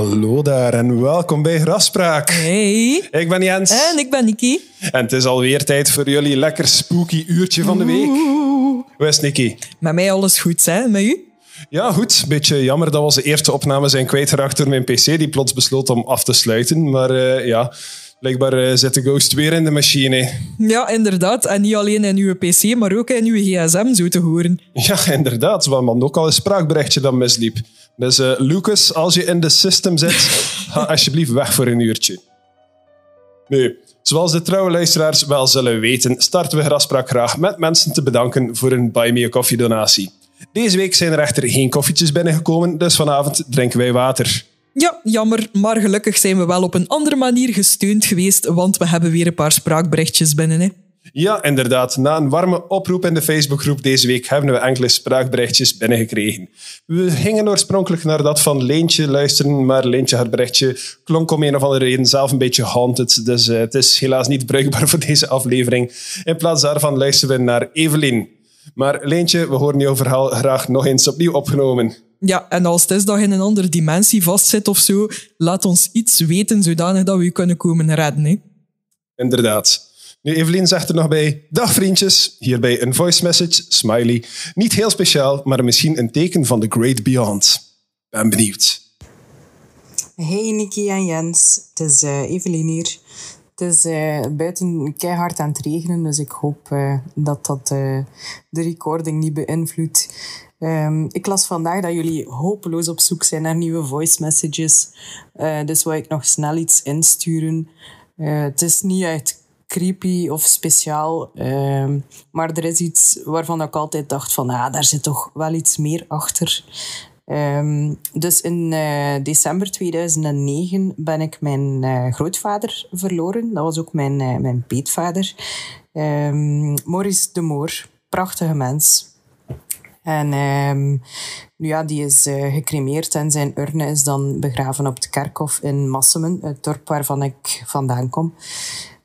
Hallo daar en welkom bij Raspraak. Hey. Ik ben Jens. En ik ben Niki. En het is alweer tijd voor jullie lekker spooky uurtje van de week. Hoe is Nicky? Met mij alles goed, hè? Met u? Ja, goed. Beetje jammer dat onze eerste opname zijn kwijtgeraakt door mijn pc, die plots besloot om af te sluiten. Maar uh, ja, blijkbaar uh, zit de ghost weer in de machine. Ja, inderdaad. En niet alleen in uw pc, maar ook in uw gsm, zo te horen. Ja, inderdaad. Want ook al een spraakberichtje dat misliep. Dus uh, Lucas, als je in de system zit, ga alsjeblieft weg voor een uurtje. Nu, zoals de trouwe luisteraars wel zullen weten, starten we Graspraak graag met mensen te bedanken voor een Buy Me a Coffee donatie. Deze week zijn er echter geen koffietjes binnengekomen, dus vanavond drinken wij water. Ja, jammer, maar gelukkig zijn we wel op een andere manier gesteund geweest, want we hebben weer een paar spraakberichtjes binnen. Hè. Ja, inderdaad. Na een warme oproep in de Facebookgroep deze week hebben we enkele spraakberichtjes binnengekregen. We gingen oorspronkelijk naar dat van Leentje luisteren, maar Leentje, haar berichtje, klonk om een of andere reden zelf een beetje haunted, dus uh, het is helaas niet bruikbaar voor deze aflevering. In plaats daarvan luisteren we naar Evelien. Maar Leentje, we horen jouw verhaal graag nog eens opnieuw opgenomen. Ja, en als het is dat je in een andere dimensie vastzit of zo, laat ons iets weten zodanig dat we je kunnen komen redden. Hè? Inderdaad. Nu, Evelien zegt er nog bij: Dag vriendjes, hierbij een voice message, smiley. Niet heel speciaal, maar misschien een teken van the great beyond. Ben benieuwd. Hey Niki en Jens, het is uh, Evelien hier. Het is uh, buiten keihard aan het regenen, dus ik hoop uh, dat dat de recording niet beïnvloedt. Um, ik las vandaag dat jullie hopeloos op zoek zijn naar nieuwe voice messages. dus wil ik nog snel iets insturen. het is niet echt creepy of speciaal. Uh, maar er is iets waarvan ik altijd dacht van, ah, daar zit toch wel iets meer achter. Um, dus in uh, december 2009 ben ik mijn uh, grootvader verloren. Dat was ook mijn, uh, mijn peetvader. Um, Maurice de Moor, prachtige mens. En nu ja, die is gecremeerd en zijn urne is dan begraven op het kerkhof in Massemen, het dorp waarvan ik vandaan kom.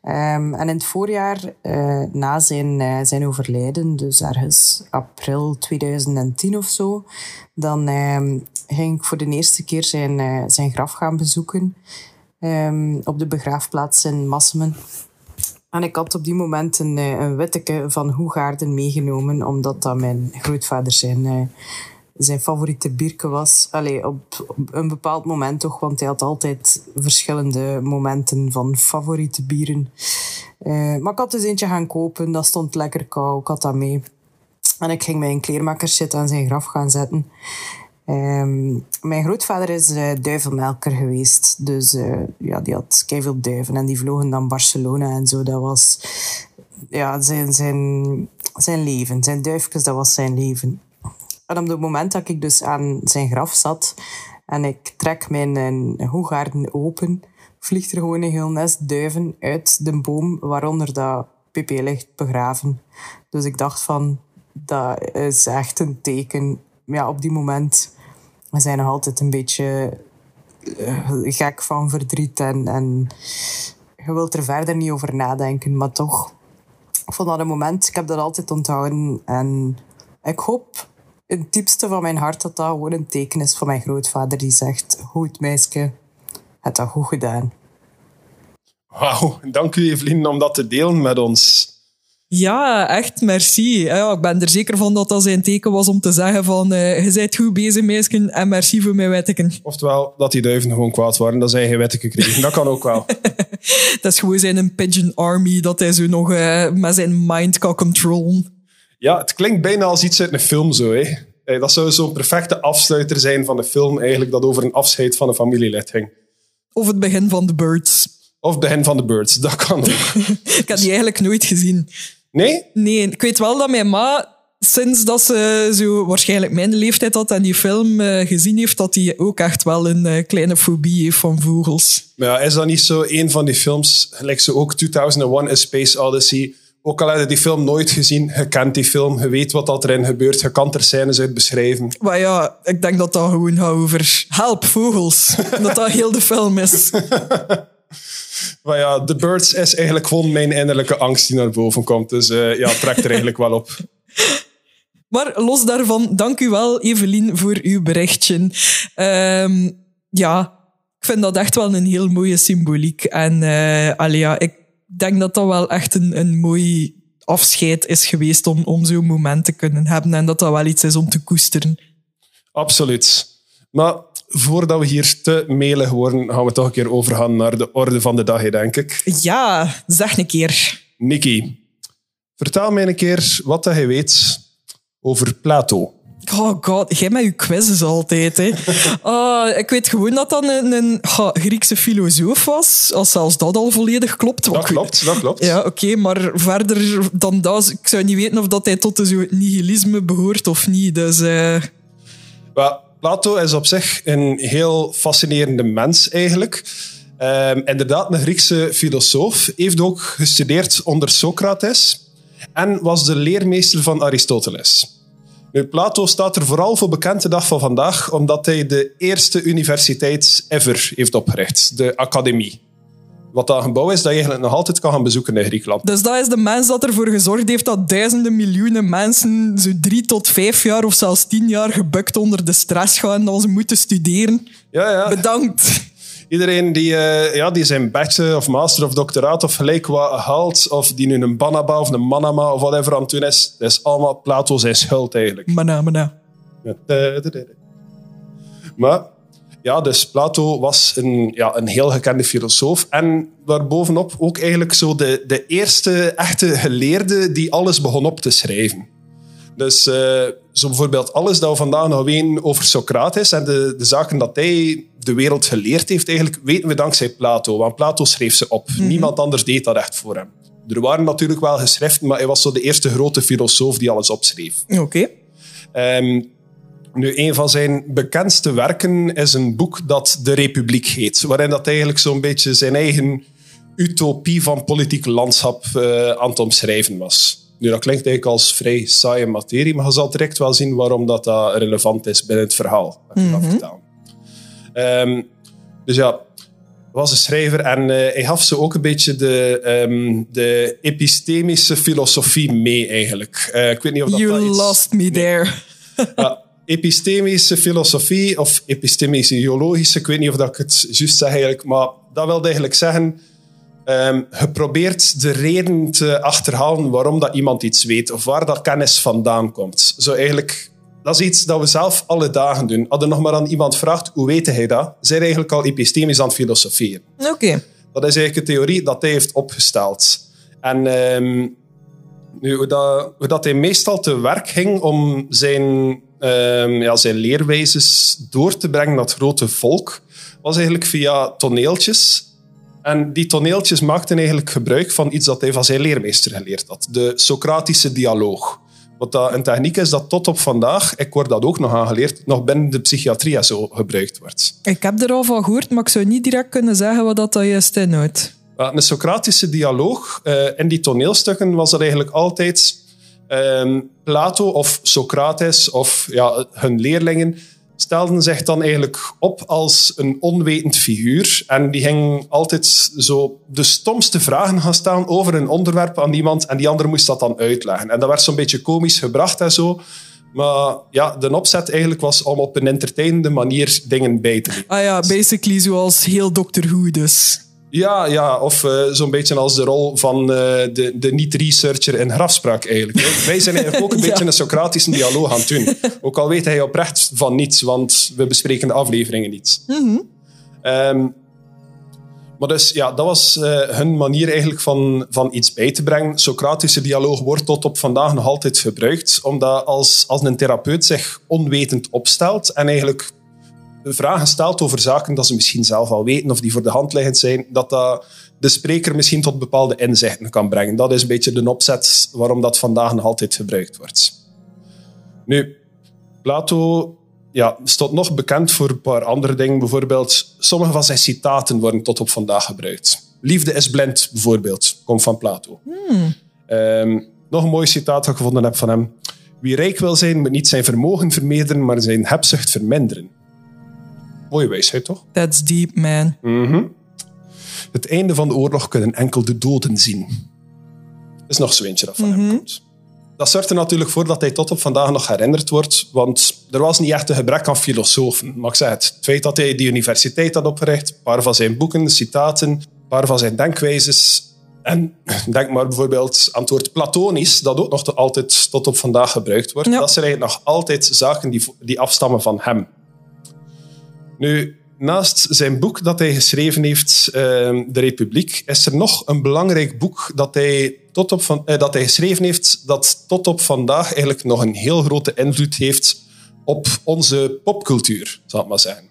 Um, en in het voorjaar, uh, na zijn, uh, zijn overlijden, dus ergens april 2010 of zo, dan um, ging ik voor de eerste keer zijn, uh, zijn graf gaan bezoeken um, op de begraafplaats in Massemen. En ik had op die moment een, een witteke van Hoegaarden meegenomen, omdat dat mijn grootvader zijn zijn favoriete bierke was. Allee, op, op, een bepaald moment toch, want hij had altijd verschillende momenten van favoriete bieren. Uh, maar ik had dus eentje gaan kopen, dat stond lekker koud, ik had dat mee. En ik ging mijn kleermakershit aan zijn graf gaan zetten. Um, mijn grootvader is uh, duivenmelker geweest. Dus uh, ja, die had veel duiven en die vlogen dan Barcelona en zo. Dat was ja, zijn, zijn, zijn leven. Zijn duifjes, dat was zijn leven. En op het moment dat ik dus aan zijn graf zat en ik trek mijn hoegaarden open, vliegt er gewoon een heel nest duiven uit de boom waaronder dat pp ligt begraven. Dus ik dacht van, dat is echt een teken. Ja, op die moment we zijn nog altijd een beetje uh, gek van verdriet en, en je wilt er verder niet over nadenken, maar toch. Vond dat moment, ik heb dat altijd onthouden en ik hoop het diepste van mijn hart dat dat gewoon een teken is van mijn grootvader die zegt: Goed meisje, het dat goed gedaan. Wauw, dank u Evelien om dat te delen met ons. Ja, echt, merci. Ja, ik ben er zeker van dat dat zijn teken was om te zeggen van uh, je bent goed bezig, meisje, en merci voor mijn wetteken. Oftewel, dat die duiven gewoon kwaad waren, dat zij geen wetteken kregen. Dat kan ook wel. dat is gewoon zijn pigeon army, dat hij zo nog uh, met zijn mind kan controleren. Ja, het klinkt bijna als iets uit een film zo. Hè. Dat zou zo'n perfecte afsluiter zijn van de film, eigenlijk, dat over een afscheid van een familielid ging. Of het begin van The Birds. Of het begin van The Birds, dat kan ook. ik heb die eigenlijk nooit gezien. Nee? Nee, ik weet wel dat mijn ma, sinds dat ze zo waarschijnlijk mijn leeftijd had en die film uh, gezien heeft, dat hij ook echt wel een uh, kleine fobie heeft van vogels. Maar ja, is dat niet zo een van die films, gelijk ze ook 2001 A Space Odyssey, ook al heb je die film nooit gezien, je kent die film, je weet wat erin gebeurt, je kan er scènes uit beschrijven. Maar ja, ik denk dat dat gewoon gaat over help, vogels. dat dat heel de film is. maar ja, The Birds is eigenlijk gewoon mijn innerlijke angst die naar boven komt. Dus uh, ja, trekt er eigenlijk wel op. Maar los daarvan, dank u wel, Evelien, voor uw berichtje. Um, ja, Ik vind dat echt wel een heel mooie symboliek. En uh, allee, ja, ik denk dat dat wel echt een, een mooi afscheid is geweest om, om zo'n moment te kunnen hebben. En dat dat wel iets is om te koesteren. Absoluut. Maar voordat we hier te melig worden, gaan we toch een keer overgaan naar de orde van de dag, denk ik. Ja, zeg een keer. Nikki, vertel mij een keer wat je weet over Plato. Oh god, jij met je quizzes altijd. Hè. Uh, ik weet gewoon dat dat een, een Griekse filosoof was. Als zelfs dat al volledig klopt. Dat klopt, dat klopt. Ja, oké, maar verder dan dat... Ik zou niet weten of dat hij tot de nihilisme behoort of niet. Dus... Uh... Plato is op zich een heel fascinerende mens eigenlijk. Um, inderdaad, een Griekse filosoof. Heeft ook gestudeerd onder Socrates. En was de leermeester van Aristoteles. Nu, Plato staat er vooral voor bekend de dag van vandaag, omdat hij de eerste universiteit ever heeft opgericht, de academie. Wat dat gebouw is dat je eigenlijk nog altijd kan gaan bezoeken in Griekenland. Dus dat is de mens dat ervoor gezorgd heeft dat duizenden miljoenen mensen zo drie tot vijf jaar of zelfs tien jaar gebukt onder de stress gaan dat ze moeten studeren. Ja, ja. Bedankt. Iedereen die, uh, ja, die zijn bachelor of master of doctoraat of gelijk wat haalt, of die nu een Banaba of een Manama of whatever aan het doen is, dat is allemaal Plato zijn schuld eigenlijk. Mana, mana. Maar ja, dus Plato was een, ja, een heel gekende filosoof en daarbovenop ook eigenlijk zo de, de eerste echte geleerde die alles begon op te schrijven. Dus uh, zo bijvoorbeeld alles dat we vandaag nog weten over Socrates en de, de zaken dat hij de wereld geleerd heeft, eigenlijk weten we dankzij Plato. Want Plato schreef ze op. Mhm. Niemand anders deed dat echt voor hem. Er waren natuurlijk wel geschriften, maar hij was zo de eerste grote filosoof die alles opschreef. Oké. Ehm, nu, een van zijn bekendste werken is een boek dat De Republiek heet, waarin dat eigenlijk zo'n beetje zijn eigen utopie van politiek landschap uh, aan het omschrijven was. Nu, dat klinkt eigenlijk als vrij saaie materie, maar je zal direct wel zien waarom dat, dat relevant is binnen het verhaal dat ik mhm. Um, dus ja, was een schrijver en uh, hij gaf ze ook een beetje de, um, de epistemische filosofie mee eigenlijk. Uh, ik weet niet of dat You dat lost me there. uh, epistemische filosofie of epistemische ideologische, ik weet niet of dat ik het juist zeg eigenlijk, maar dat wil eigenlijk zeggen... Um, je probeert de reden te achterhalen waarom dat iemand iets weet of waar dat kennis vandaan komt. Zo eigenlijk dat is iets dat we zelf alle dagen doen. Als er nog maar aan iemand vraagt, hoe weet hij dat? Zijn eigenlijk al epistemisch aan het filosoferen. Oké. Dat is eigenlijk een theorie dat hij heeft opgesteld. En um, nu, hoe, dat, hoe dat hij meestal te werk ging om zijn, um, ja, zijn leerwijzes door te brengen naar het grote volk, was eigenlijk via toneeltjes. En die toneeltjes maakten eigenlijk gebruik van iets dat hij van zijn leermeester geleerd had. De Socratische dialoog. Wat dat een techniek is dat tot op vandaag, ik word dat ook nog aangeleerd, nog binnen de psychiatrie zo gebruikt wordt. Ik heb er al van gehoord, maar ik zou niet direct kunnen zeggen wat dat juist inhoudt. Een Socratische dialoog, uh, in die toneelstukken was dat eigenlijk altijd um, Plato of Socrates of ja, hun leerlingen stelden zich dan eigenlijk op als een onwetend figuur. En die ging altijd zo de stomste vragen gaan stellen over een onderwerp aan iemand. En die ander moest dat dan uitleggen. En dat werd zo'n beetje komisch gebracht en zo. Maar ja, de opzet eigenlijk was om op een entertainende manier dingen bij te doen. Ah ja, basically zoals heel Doctor Who dus. Ja, ja of uh, zo'n beetje als de rol van uh, de, de niet-researcher in grafspraak eigenlijk. Wij zijn eigenlijk ook een ja. beetje een Socratische dialoog aan het doen. Ook al weet hij oprecht van niets, want we bespreken de afleveringen niet. Mm -hmm. um, maar dus ja, dat was uh, hun manier eigenlijk van, van iets bij te brengen. Socratische dialoog wordt tot op vandaag nog altijd gebruikt, omdat als, als een therapeut zich onwetend opstelt en eigenlijk vragen stelt over zaken dat ze misschien zelf al weten of die voor de hand liggend zijn, dat dat de spreker misschien tot bepaalde inzichten kan brengen. Dat is een beetje de opzet waarom dat vandaag nog altijd gebruikt wordt. Nu, Plato ja, stond nog bekend voor een paar andere dingen. Bijvoorbeeld, sommige van zijn citaten worden tot op vandaag gebruikt. Liefde is blind, bijvoorbeeld, komt van Plato. Hmm. Um, nog een mooi citaat dat ik gevonden heb van hem. Wie rijk wil zijn, moet niet zijn vermogen vermeerderen, maar zijn hebzucht verminderen. Mooie wijsheid, toch? That's deep, man. Mm -hmm. Het einde van de oorlog kunnen enkel de doden zien. Dat is nog zo'n eentje dat van mm -hmm. hem komt. dat zorgt er natuurlijk voor dat hij tot op vandaag nog herinnerd wordt, want er was niet echt een gebrek aan filosofen. Maar ik zeg het, het feit dat hij die universiteit had opgericht, een paar van zijn boeken, citaten, een paar van zijn denkwijzes, en denk maar bijvoorbeeld aan het woord platonisch, dat ook nog altijd tot op vandaag gebruikt wordt. Ja. Dat zijn eigenlijk nog altijd zaken die, die afstammen van hem. Nu, naast zijn boek dat hij geschreven heeft, eh, De Republiek, is er nog een belangrijk boek dat hij, tot op van, eh, dat hij geschreven heeft, dat tot op vandaag eigenlijk nog een heel grote invloed heeft op onze popcultuur, zal ik maar zeggen.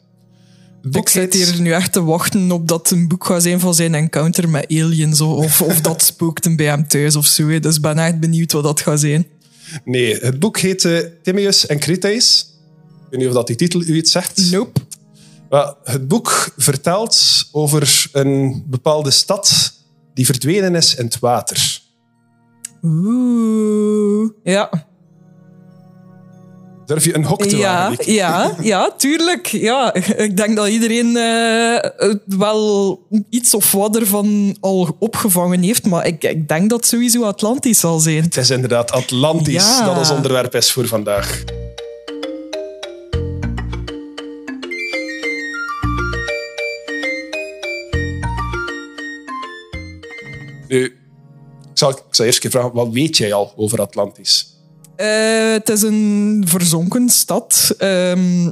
Het boek Ik zit hier nu echt te wachten op dat het een boek gaat zijn van zijn encounter met aliens. Of, of dat spookte bij hem thuis of zo. Dus ik ben echt benieuwd wat dat gaat zijn. Nee, het boek heet eh, Timaeus en Critias. Ik weet niet of dat die titel u iets zegt. Nope. Het boek vertelt over een bepaalde stad die verdwenen is in het water. Oeh. Ja. Durf je een hok te Ja, wagen? ja, ja, tuurlijk. Ja, ik denk dat iedereen eh, wel iets of wat ervan al opgevangen heeft. Maar ik, ik denk dat het sowieso Atlantis zal zijn. Het is inderdaad Atlantis Ja. dat ons onderwerp is voor vandaag. Nu, ik zal, ik zal eerst vragen, wat weet jij al over Atlantis? Eh, het is een verzonken stad. Ehm,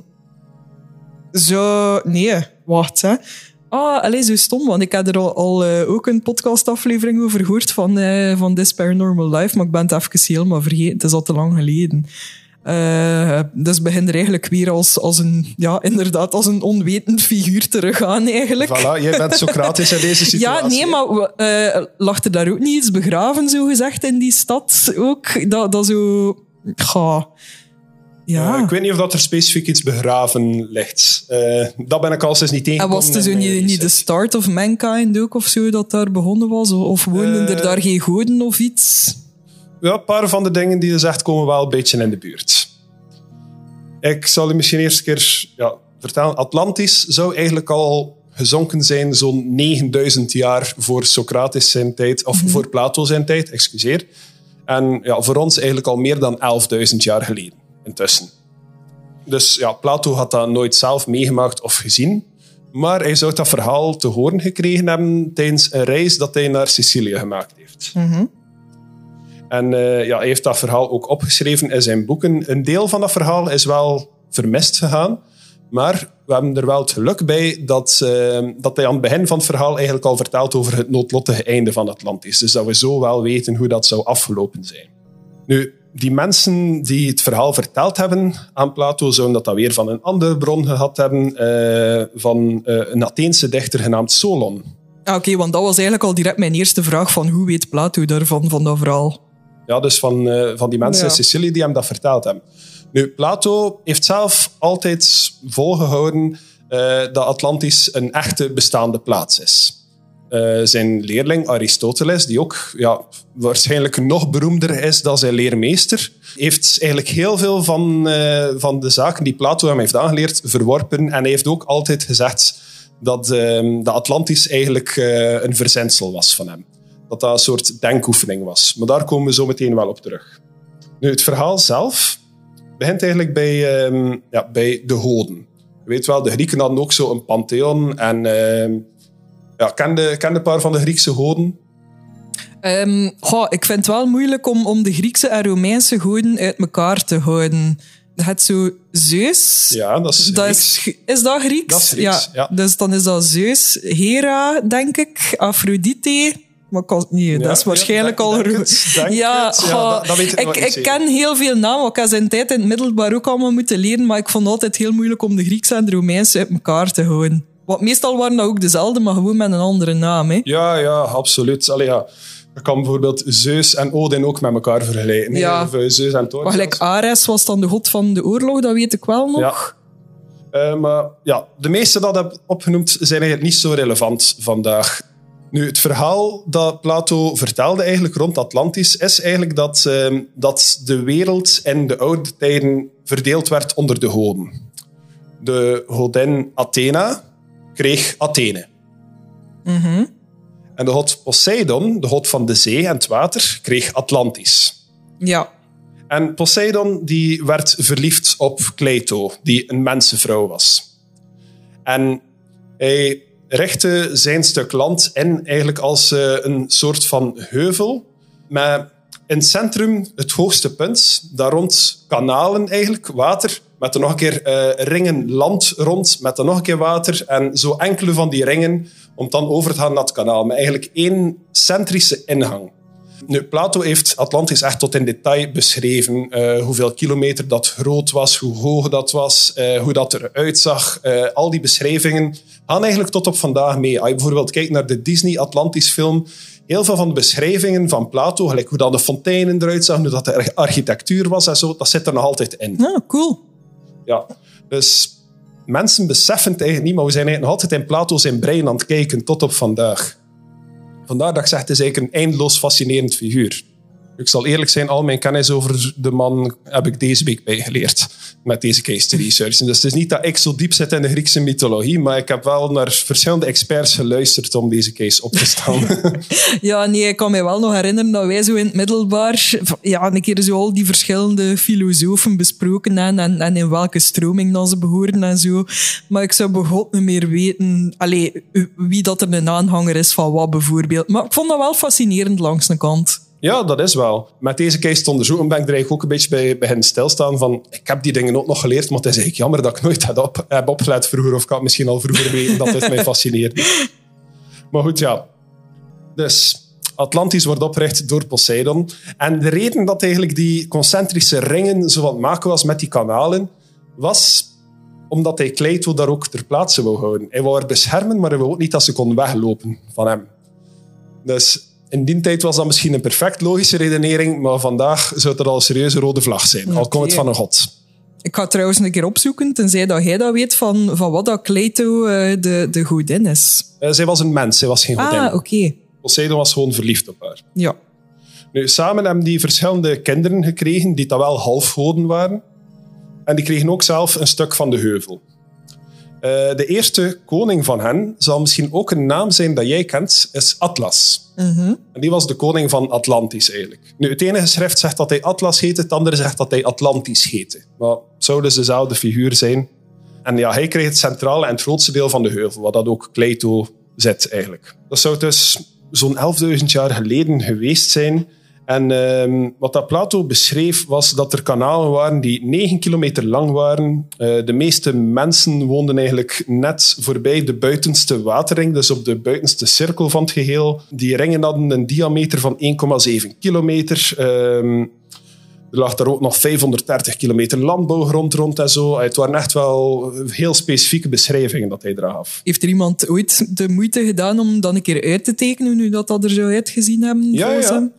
zo... Nee, wacht. Hè. Ah, alleen zo stom, want ik heb er al, al eh, ook een podcastaflevering over gehoord van, eh, van This Paranormal Life, maar ik ben het even helemaal vergeten. Het is al te lang geleden. Eh, dus het begint er eigenlijk weer als, als een, ja, inderdaad, als een onwetend figuur te gaan eigenlijk. Voilà, jij bent Socrates in deze situatie. Ja, nee, maar eh lag er daar ook niet iets begraven, zo gezegd, in die stad ook? Dat, dat zo... Ga. Ja. Ik weet niet of dat er specifiek iets begraven ligt. Eh, dat ben ik al sinds niet en tegengekomen. was het niet, niet de start of mankind ook of zo, dat daar begonnen was? Of woonden er daar geen goden of iets? Ja, een paar van de dingen die je zegt komen wel een beetje in de buurt. Ik zal u misschien eerst een keer ja, vertellen. Atlantis zou eigenlijk al gezonken zijn zo'n 9000 jaar voor Socrates zijn tijd, of voor Plato zijn tijd, excuseer. En ja, voor ons eigenlijk al meer dan 11.000 jaar geleden intussen. Dus ja, Plato had dat nooit zelf meegemaakt of gezien. Maar hij zou dat verhaal te horen gekregen hebben tijdens een reis dat hij naar Sicilië gemaakt heeft. En eh, ja, hij heeft dat verhaal ook opgeschreven in zijn boeken. Een deel van dat verhaal is wel vermist gegaan. Maar we hebben er wel het geluk bij dat, eh, dat hij aan het begin van het verhaal eigenlijk al vertelt over het noodlottige einde van Atlantis. Dus dat we zo wel weten hoe dat zou afgelopen zijn. Nu, die mensen die het verhaal verteld hebben aan Plato, zouden dat dan weer van een andere bron gehad hebben, eh, van eh, een Atheense dichter genaamd Solon. Oké, want dat was eigenlijk al direct mijn eerste vraag van hoe weet Plato daarvan, van dat verhaal? Ja, dus van, eh, van die mensen Ja. in Sicilië die hem dat verteld hebben. Nu, Plato heeft zelf altijd volgehouden eh, dat Atlantis een echte bestaande plaats is. Eh, zijn leerling Aristoteles, die ook ja, waarschijnlijk nog beroemder is dan zijn leermeester, heeft eigenlijk heel veel van, van de zaken die Plato hem heeft aangeleerd verworpen. En hij heeft ook altijd gezegd dat eh, de Atlantis eigenlijk een verzinsel was van hem. Dat dat een soort denkoefening was. Maar daar komen we zo meteen wel op terug. Nu, het verhaal zelf begint eigenlijk bij, ehm, ja, bij de goden. Je weet wel, de Grieken hadden ook zo een pantheon. En ehm ja, kende, kende een paar van de Griekse goden? Ehm, goh, ik vind het wel moeilijk om, om de Griekse en Romeinse goden uit elkaar te houden. Je hebt zo Zeus. Ja, dat is Dat is, is dat Grieks? Dat is Grieks, ja. Dus dan is dat Zeus, Hera, denk ik, Aphrodite. Maar ik nee, Ja, dat is ja, waarschijnlijk al... het, denk ja, het. Ja, dat- dat weet ik ik, niet ken heel veel namen. Ik heb zijn tijd in het middelbaar ook allemaal moeten leren, maar ik vond het altijd heel moeilijk om de Griekse en de Romeinse uit elkaar te houden. Want meestal waren dat ook dezelfde, maar gewoon met een andere naam. Hè. Ja, ja, absoluut. Allee, ja. Je kan bijvoorbeeld Zeus en Odin ook met elkaar vergelijken. Ja. Of eh, Zeus en Thor. Maar gelijk. Ares was dan de god van de oorlog, dat weet ik wel nog. Eh, maar ja, de meeste dat ik heb opgenoemd zijn eigenlijk niet zo relevant vandaag. Nu, het verhaal dat Plato vertelde eigenlijk rond Atlantis is eigenlijk dat, eh, dat de wereld in de oude tijden verdeeld werd onder de goden. De godin Athena kreeg Athene. En de god Poseidon, de god van de zee en het water, kreeg Atlantis. Ja. En Poseidon die werd verliefd op Kleito, die een mensenvrouw was. En hij richtte zijn stuk land in eigenlijk als uh, een soort van heuvel. Met in het centrum het hoogste punt. Daar rond kanalen eigenlijk, water. Met er nog een keer uh, ringen land rond, met er nog een keer water. En zo enkele van die ringen om dan over te gaan naar het kanaal. Met eigenlijk één centrische ingang. Nu, Plato heeft Atlantis echt tot in detail beschreven. Uh, hoeveel kilometer dat groot was, hoe hoog dat was, uh, hoe dat eruit zag. Uh, al die beschrijvingen gaan eigenlijk tot op vandaag mee. Als je bijvoorbeeld kijkt naar de Disney Atlantis film, heel veel van de beschrijvingen van Plato, gelijk hoe dan de fonteinen eruit zagen, hoe dat de architectuur was en zo, dat zit er nog altijd in. Ah, cool. Ja, dus mensen beseffen het eigenlijk niet, maar we zijn eigenlijk nog altijd in Plato zijn brein aan het kijken tot op vandaag. Vandaar dat ik zeg, het een eindeloos fascinerend figuur. Ik zal eerlijk zijn, al mijn kennis over de man heb ik deze week bijgeleerd met deze case research. Dus het is niet dat ik zo diep zit in de Griekse mythologie, maar ik heb wel naar verschillende experts geluisterd om deze case op te staan. ja, nee, ik kan me wel nog herinneren dat wij zo in het middelbaar ja, een keer zo al die verschillende filosofen besproken hebben en, en in welke stroming dan ze behoorden en zo. Maar ik zou begot niet meer weten allez, wie dat er een aanhanger is van wat bijvoorbeeld. Maar ik vond dat wel fascinerend langs de kant. Ja, dat is wel. Met deze case te onderzoeken ben ik er eigenlijk ook een beetje bij beginnen stilstaan van ik heb die dingen ook nog geleerd, maar het is eigenlijk jammer dat ik nooit heb, op, heb opgelet vroeger of ik had misschien al vroeger weten dat dit mij fascineert. Maar goed, ja. Dus Atlantis wordt opgericht door Poseidon. En de reden dat eigenlijk die concentrische ringen zo wat maken was met die kanalen, was omdat hij Kleito daar ook ter plaatse wou houden. Hij wou haar beschermen, maar hij wou ook niet dat ze kon weglopen van hem. Dus in die tijd was dat misschien een perfect logische redenering, maar vandaag zou het al een serieuze rode vlag zijn, okay. al komt het van een god. Ik ga trouwens een keer opzoeken, tenzij dat jij dat weet, van, van wat dat Kleito uh, de, de godin is. Uh, zij was een mens, zij was geen godin. Ah, oké. Okay. Poseidon was gewoon verliefd op haar. Ja. Nu, samen hebben die verschillende kinderen gekregen, die dat wel halfgoden waren. En die kregen ook zelf een stuk van de heuvel. Uh, de eerste koning van hen zal misschien ook een naam zijn dat jij kent, is Atlas. Mm -hmm. En die was de koning van Atlantis eigenlijk. Nu, het ene schrift zegt dat hij Atlas heette, het andere zegt dat hij Atlantis heette. Maar het zou dus dezelfde figuur zijn. En ja, hij kreeg het centrale en het grootste deel van de heuvel, wat dat ook Kleito zit eigenlijk. Dat zou dus zo'n 11.000 jaar geleden geweest zijn. En uh, wat dat Plato beschreef was dat er kanalen waren die 9 kilometer lang waren. Uh, de meeste mensen woonden eigenlijk net voorbij de buitenste waterring, dus op de buitenste cirkel van het geheel. Die ringen hadden een diameter van 1,7 kilometer. Uh, er lag daar ook nog 530 kilometer landbouwgrond rond en zo. Het waren echt wel heel specifieke beschrijvingen dat hij eraan gaf. Heeft er iemand ooit de moeite gedaan om dan een keer uit te tekenen hoe dat, dat er zou uitgezien hebben? Ja, ja. Hem?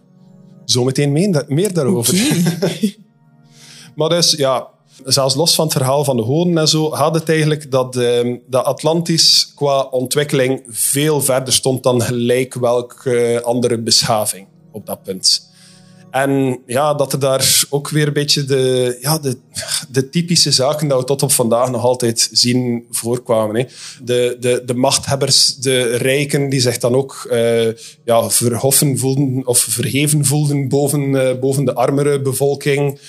Zometeen meer, meer daarover. Okay. maar dus, ja, zelfs los van het verhaal van de hoden en zo, had het eigenlijk dat, uh, dat Atlantis qua ontwikkeling veel verder stond dan gelijk welke andere beschaving op dat punt. En ja, dat er daar ook weer een beetje de, ja, de, de typische zaken dat we tot op vandaag nog altijd zien voorkwamen. Hè. De, de, de machthebbers, de rijken, die zich dan ook uh, ja, verhoffen voelden of verheven voelden boven, uh, boven de armere bevolking.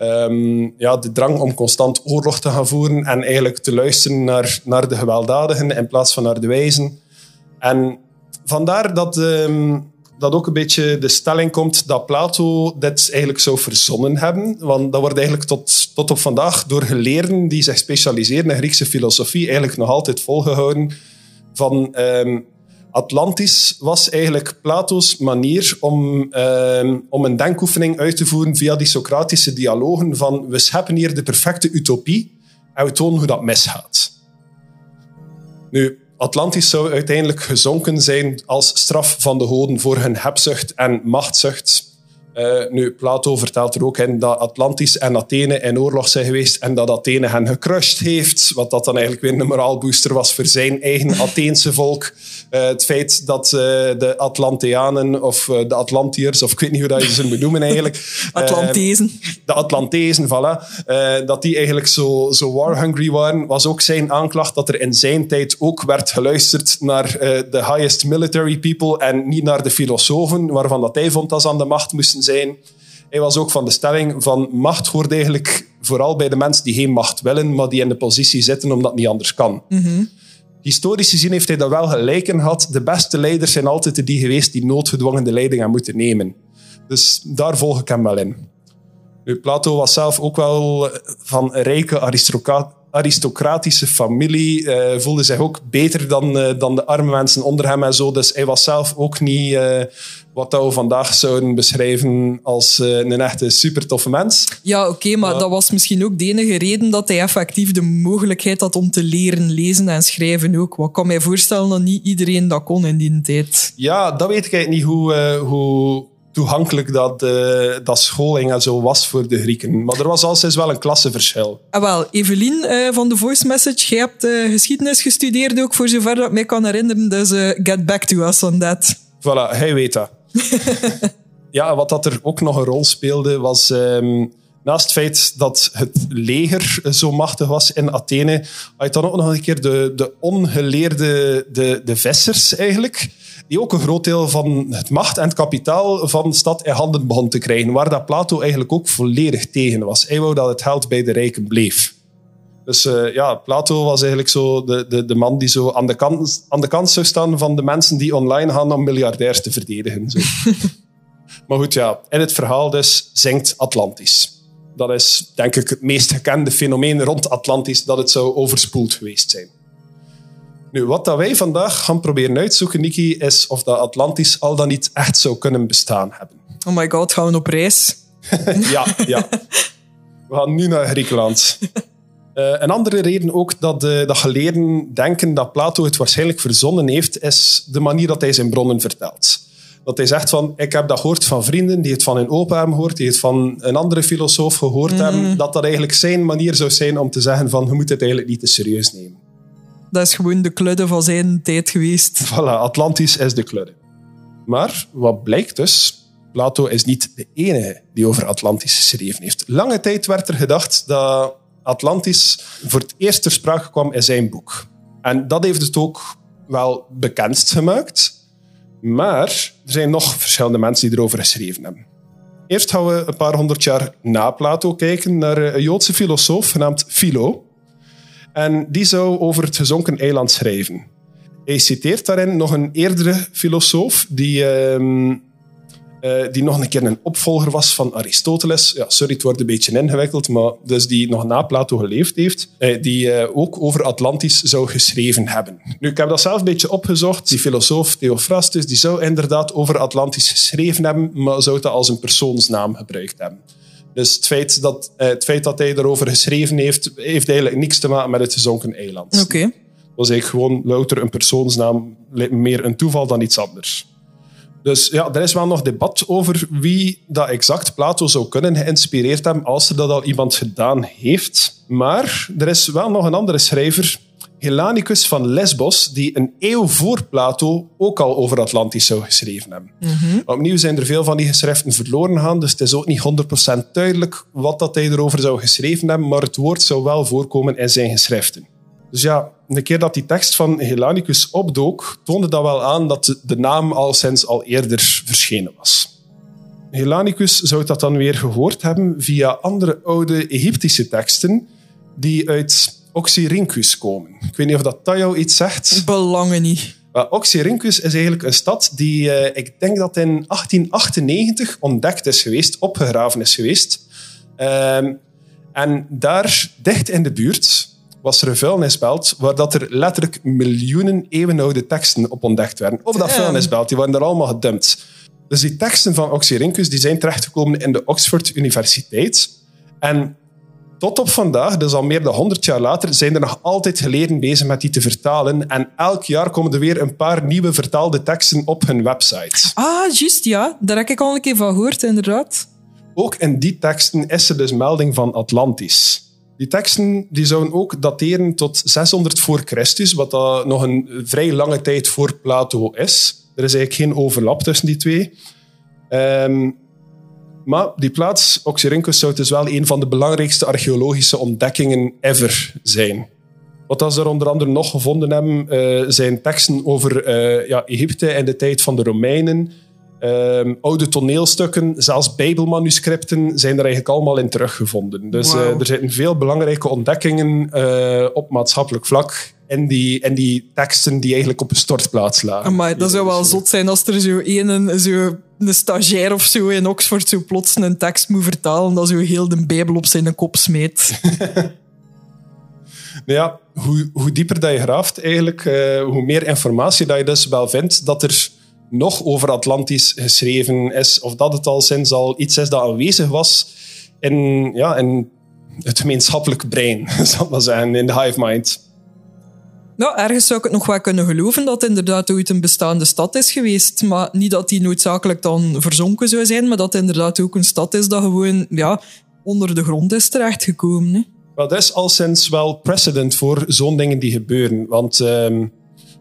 Um, ja, de drang om constant oorlog te gaan voeren en eigenlijk te luisteren naar, naar de gewelddadigen in plaats van naar de wijzen. En vandaar dat... Um, dat ook een beetje de stelling komt dat Plato dit eigenlijk zou verzonnen hebben. Want dat wordt eigenlijk tot, tot op vandaag door geleerden die zich specialiseren in Griekse filosofie eigenlijk nog altijd volgehouden van um, Atlantis was eigenlijk Plato's manier om, um, om een denkoefening uit te voeren via die Socratische dialogen van we scheppen hier de perfecte utopie en we tonen hoe dat misgaat. Nu, Atlantis zou uiteindelijk gezonken zijn als straf van de goden voor hun hebzucht en machtzucht. Uh, nu, Plato vertelt er ook in dat Atlantis en Athene in oorlog zijn geweest en dat Athene hen gecrushed heeft, wat dat dan eigenlijk weer een moraalbooster was voor zijn eigen Atheense volk. Uh, het feit dat uh, de Atlanteanen of de Atlantiërs, of ik weet niet hoe dat je ze moet noemen eigenlijk. Atlantezen. de Atlantezen, voilà. dat die eigenlijk zo, zo war-hungry waren, was ook zijn aanklacht dat er in zijn tijd ook werd geluisterd naar de highest military people en niet naar de filosofen, waarvan dat hij vond dat ze aan de macht moesten zijn. hij was ook van de stelling van macht hoort eigenlijk vooral bij de mensen die geen macht willen, maar die in de positie zitten omdat het niet anders kan. Historisch gezien heeft hij daar wel gelijk in gehad. De beste leiders zijn altijd die geweest die noodgedwongen de leiding hebben moeten nemen. Dus daar volg ik hem wel in. Plato was zelf ook wel van rijke aristocraat aristocratische familie. Uh, voelde zich ook beter dan, uh, dan de arme mensen onder hem en zo. Dus hij was zelf ook niet uh, wat we vandaag zouden beschrijven als een echte super toffe mens. Ja, oké, okay, maar dat was misschien ook de enige reden dat hij effectief de mogelijkheid had om te leren lezen en schrijven ook. Wat kan mij voorstellen dat niet iedereen dat kon in die tijd? Ja, dat weet ik eigenlijk niet hoe, hoe toegankelijk dat, uh, dat scholing en zo was voor de Grieken. Maar er was altijd wel een klasseverschil. Ah, wel, Evelien uh, van de Voice Message, jij hebt uh, geschiedenis gestudeerd ook, voor zover dat ik mij kan herinneren. Dus get back to us on that. Voilà, hij weet dat. ja, wat dat er ook nog een rol speelde, was... Um, naast het feit dat het leger zo machtig was in Athene, had je dan ook nog een keer de, de ongeleerde de, de vissers eigenlijk die ook een groot deel van het macht en het kapitaal van de stad in handen begon te krijgen, waar dat Plato eigenlijk ook volledig tegen was. Hij wou dat het geld bij de rijken bleef. Dus uh, ja, Plato was eigenlijk zo de, de, de man die zo aan de, kant, aan de kant zou staan van de mensen die online gaan om miljardairs te verdedigen. Zo. maar goed, ja, in het verhaal dus zingt Atlantis. Dat is denk ik het meest gekende fenomeen rond Atlantis, dat het zou overspoeld geweest zijn. Nu, wat dat wij vandaag gaan proberen uitzoeken, Niki, is of dat Atlantis al dan niet echt zou kunnen bestaan hebben. Oh my god, gaan we op reis? ja, ja. We gaan nu naar Griekenland. Uh, een andere reden ook dat, uh, dat geleerden denken dat Plato het waarschijnlijk verzonnen heeft, is de manier dat hij zijn bronnen vertelt. Dat hij zegt van, ik heb dat gehoord van vrienden die het van hun opa hebben gehoord, die het van een andere filosoof gehoord hebben, mhm. dat dat eigenlijk zijn manier zou zijn om te zeggen van, je moet het eigenlijk niet te serieus nemen. Dat is gewoon de kludde van zijn tijd geweest. Voilà, Atlantis is de kludde. Maar wat blijkt dus, Plato is niet de enige die over Atlantis geschreven heeft. Lange tijd werd er gedacht dat Atlantis voor het eerst ter sprake kwam in zijn boek. En dat heeft het ook wel bekendst gemaakt. Maar er zijn nog verschillende mensen die erover geschreven hebben. Eerst gaan we een paar honderd jaar na Plato kijken naar een Joodse filosoof genaamd Philo. En die zou over het gezonken eiland schrijven. Hij citeert daarin nog een eerdere filosoof die, uh, uh, die nog een keer een opvolger was van Aristoteles. Ja, sorry, het wordt een beetje ingewikkeld, maar dus die nog na Plato geleefd heeft, uh, die eh, ook over Atlantis zou geschreven hebben. Nu, ik heb dat zelf een beetje opgezocht. Die filosoof Theophrastus die zou inderdaad over Atlantis geschreven hebben, maar zou dat als een persoonsnaam gebruikt hebben. Dus het feit, dat, uh, het feit dat hij erover geschreven heeft, heeft eigenlijk niks te maken met het gezonken eiland. Oké. Okay. Dat was eigenlijk gewoon louter een persoonsnaam, meer een toeval dan iets anders. Dus ja, er is wel nog debat over wie dat exact Plato zou kunnen geïnspireerd hebben als er dat al iemand gedaan heeft. Maar er is wel nog een andere schrijver Helanicus van Lesbos, die een eeuw voor Plato ook al over Atlantis zou geschreven hebben. Mm Opnieuw zijn er veel van die geschriften verloren gegaan, dus het is ook niet 100% duidelijk wat dat hij erover zou geschreven hebben, maar het woord zou wel voorkomen in zijn geschriften. Dus ja, een keer dat die tekst van Helanicus opdook, toonde dat wel aan dat de naam al sinds al eerder verschenen was. Helanicus zou dat dan weer gehoord hebben via andere oude Egyptische teksten die uit Oxyrhynchus komen. Ik weet niet of dat, dat jou iets zegt. Belangen niet. Maar Oxyrhynchus is eigenlijk een stad die, uh, ik denk dat in 1898 ontdekt is geweest, opgegraven is geweest. Um, en daar, dicht in de buurt, was er een vuilnisbelt waar dat er letterlijk miljoenen eeuwenoude teksten op ontdekt werden. Op dat vuilnisbelt, die waren er allemaal gedumpt. Dus die teksten van Oxyrhynchus die zijn terechtgekomen in de Oxford Universiteit. En tot op vandaag, dus al meer dan 100 jaar later, zijn er nog altijd geleerden bezig met die te vertalen. En elk jaar komen er weer een paar nieuwe vertaalde teksten op hun website. Ah, juist, ja. Daar heb ik al een keer van gehoord, inderdaad. Ook in die teksten is er dus melding van Atlantis. Die teksten die zouden ook dateren tot 600 voor Christus, wat dat nog een vrij lange tijd voor Plato is. Er is eigenlijk geen overlap tussen die twee. Um, maar die plaats, Oxyrhynchus, zou dus wel een van de belangrijkste archeologische ontdekkingen ever zijn. Wat ze er onder andere nog gevonden hebben, uh, zijn teksten over uh, ja, Egypte in de tijd van de Romeinen. Ehm, oude toneelstukken, zelfs bijbelmanuscripten zijn er eigenlijk allemaal in teruggevonden. Dus eh, er zitten veel belangrijke ontdekkingen eh, op maatschappelijk vlak in die, in die teksten die eigenlijk op een stortplaats lagen. Maar dat zou wel zot zijn als er zo een, zo een stagiair of zo in Oxford zo plots een tekst moet vertalen dat zo heel de Bijbel op zijn kop smeet. Nou ja, hoe, hoe dieper dat je graaft, eigenlijk, eh, hoe meer informatie dat je dus wel vindt dat er nog over Atlantis geschreven is, of dat het al sinds al iets is dat aanwezig was in, ja, in het gemeenschappelijk brein, zal ik maar zeggen, in de hive mind. Nou, ergens zou ik het nog wel kunnen geloven dat het inderdaad ooit een bestaande stad is geweest. Maar niet dat die noodzakelijk dan verzonken zou zijn, maar dat het inderdaad ook een stad is dat gewoon ja, onder de grond is terechtgekomen. Hè. Wel, dat is al sinds wel precedent voor zo'n dingen die gebeuren. Want ehm,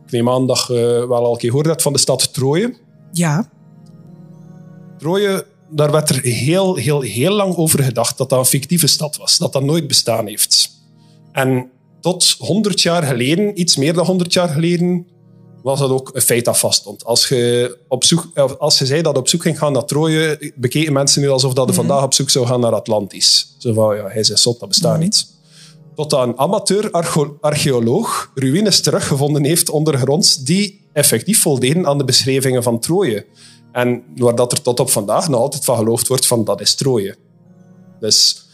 ik neem aan dat je wel al een keer van de stad Troje. Ja. Troje, daar werd er heel, heel, heel lang over gedacht dat dat een fictieve stad was. Dat dat nooit bestaan heeft. En tot 100 jaar geleden, iets meer dan 100 jaar geleden, was dat ook een feit dat vaststond. Als je, op zoek, of als je zei dat op zoek ging gaan naar Troje, bekeken mensen nu alsof dat je vandaag op zoek zou gaan naar Atlantis. Zo van, ja, hij is zot, dat bestaat niet. Totdat een amateur-archeoloog ruïnes teruggevonden heeft ondergronds die effectief voldeden aan de beschrijvingen van Troje. En waar dat er tot op vandaag nog altijd van geloofd wordt van dat is Troje. Dus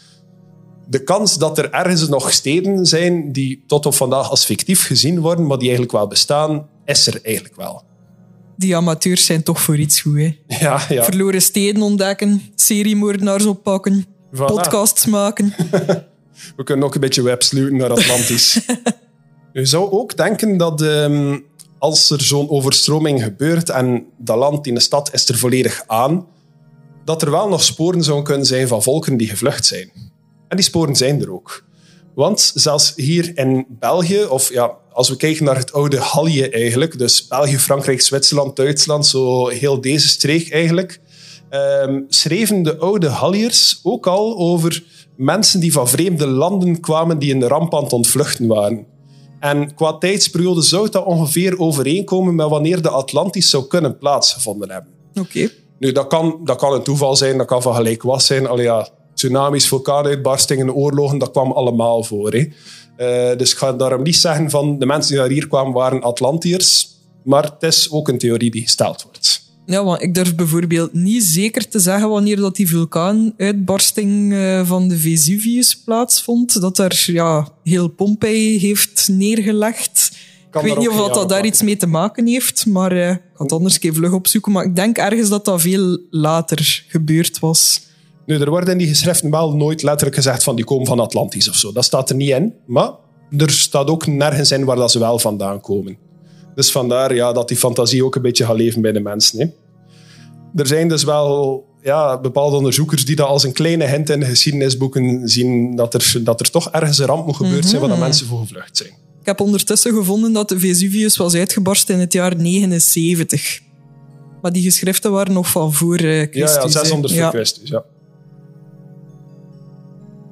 de kans dat er ergens nog steden zijn die tot op vandaag als fictief gezien worden, maar die eigenlijk wel bestaan, is er eigenlijk wel. Die amateurs zijn toch voor iets goed. Hè. Ja, ja. Verloren steden ontdekken, seriemoordenaars oppakken, Voilà. podcasts maken. We kunnen ook een beetje websluiten naar Atlantis. Je zou ook denken dat ehm, als er zo'n overstroming gebeurt en dat land in de stad is er volledig aan, dat er wel nog sporen zouden kunnen zijn van volken die gevlucht zijn. En die sporen zijn er ook. Want zelfs hier in België, of ja, als we kijken naar het oude Gallië eigenlijk, dus België, Frankrijk, Zwitserland, Duitsland, zo heel deze streek eigenlijk, ehm, schreven de oude Galliërs ook al over mensen die van vreemde landen kwamen die in de ramp aan het ontvluchten waren. En qua tijdsperiode zou dat ongeveer overeenkomen met wanneer de Atlantis zou kunnen plaatsgevonden hebben. Oké. Nu, dat kan, dat kan een toeval zijn, dat kan van gelijk was zijn. Allee, ja, tsunamis, vulkaanuitbarstingen, oorlogen, dat kwam allemaal voor. Hè. Eh, dus ik ga daarom niet zeggen van de mensen die naar hier kwamen waren Atlantiërs. Maar het is ook een theorie die gesteld wordt. Ja, want ik durf bijvoorbeeld niet zeker te zeggen wanneer dat die vulkaanuitbarsting eh, van de Vesuvius plaatsvond. Dat er ja, heel Pompeii heeft neergelegd. Kan ik weet daar niet of dat, dat daar iets mee te maken heeft, maar eh, ik ga het anders keer vlug opzoeken. Maar ik denk ergens dat dat veel later gebeurd was. Nu, er wordt in die geschriften wel nooit letterlijk gezegd van die komen van Atlantis of zo. Dat staat er niet in. Maar er staat ook nergens in waar dat ze wel vandaan komen. Dus vandaar ja, dat die fantasie ook een beetje gaat leven bij de mensen. Hè. Er zijn dus wel ja, bepaalde onderzoekers die dat als een kleine hint in de geschiedenisboeken zien dat er, dat er toch ergens een ramp moet gebeurd zijn waar dat mensen voor gevlucht zijn. Ik heb ondertussen gevonden dat de Vesuvius was uitgebarsten in het jaar 79. Maar die geschriften waren nog van voor eh, Ja, Christus. ja, hè. 600 voor. Christus, ja.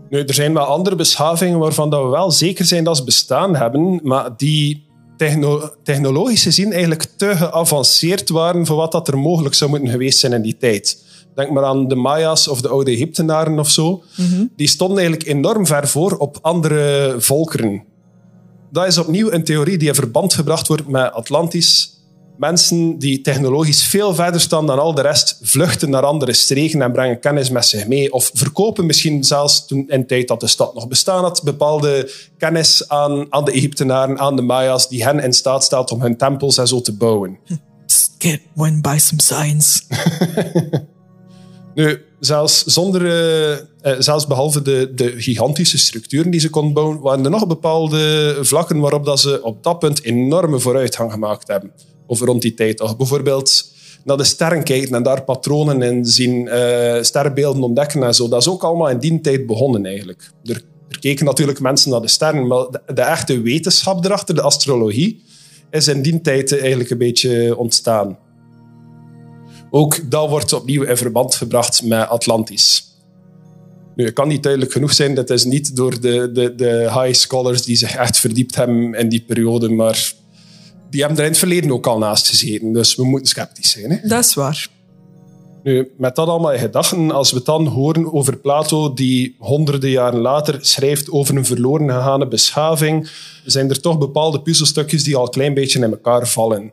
Nu, er zijn wel andere beschavingen waarvan dat we wel zeker zijn dat ze bestaan hebben, maar die techno- technologisch gezien eigenlijk te geavanceerd waren voor wat dat er mogelijk zou moeten geweest zijn in die tijd. Denk maar aan de Maya's of de oude Egyptenaren of zo. Die stonden eigenlijk enorm ver voor op andere volkeren. Dat is opnieuw een theorie die in verband gebracht wordt met Atlantis. Mensen die technologisch veel verder staan dan al de rest, vluchten naar andere streken en brengen kennis met zich mee. Of verkopen misschien zelfs toen in de tijd dat de stad nog bestaan had, bepaalde kennis aan, aan de Egyptenaren, aan de Maya's, die hen in staat stelt om hun tempels en zo te bouwen. Kid, went by some science. Nu, zelfs, zonder, eh, eh, zelfs behalve de, de gigantische structuren die ze konden bouwen, waren er nog bepaalde vlakken waarop dat ze op dat punt enorme vooruitgang gemaakt hebben. Of rond die tijd. Of bijvoorbeeld naar de sterren kijken en daar patronen in zien, eh, sterrenbeelden ontdekken en zo. Dat is ook allemaal in die tijd begonnen eigenlijk. Er, keken natuurlijk mensen naar de sterren, maar de, de echte wetenschap erachter, de astrologie, is in die tijd eigenlijk een beetje ontstaan. Ook dat wordt opnieuw in verband gebracht met Atlantis. Nu, het kan niet duidelijk genoeg zijn. Dat is niet door de, de, de high scholars die zich echt verdiept hebben in die periode, maar die hebben er in het verleden ook al naast gezeten. Dus we moeten sceptisch zijn. Hè? Dat is waar. Nu, met dat allemaal in gedachten, als we het dan horen over Plato, die honderden jaren later schrijft over een verloren gegaane beschaving, zijn er toch bepaalde puzzelstukjes die al een klein beetje in elkaar vallen.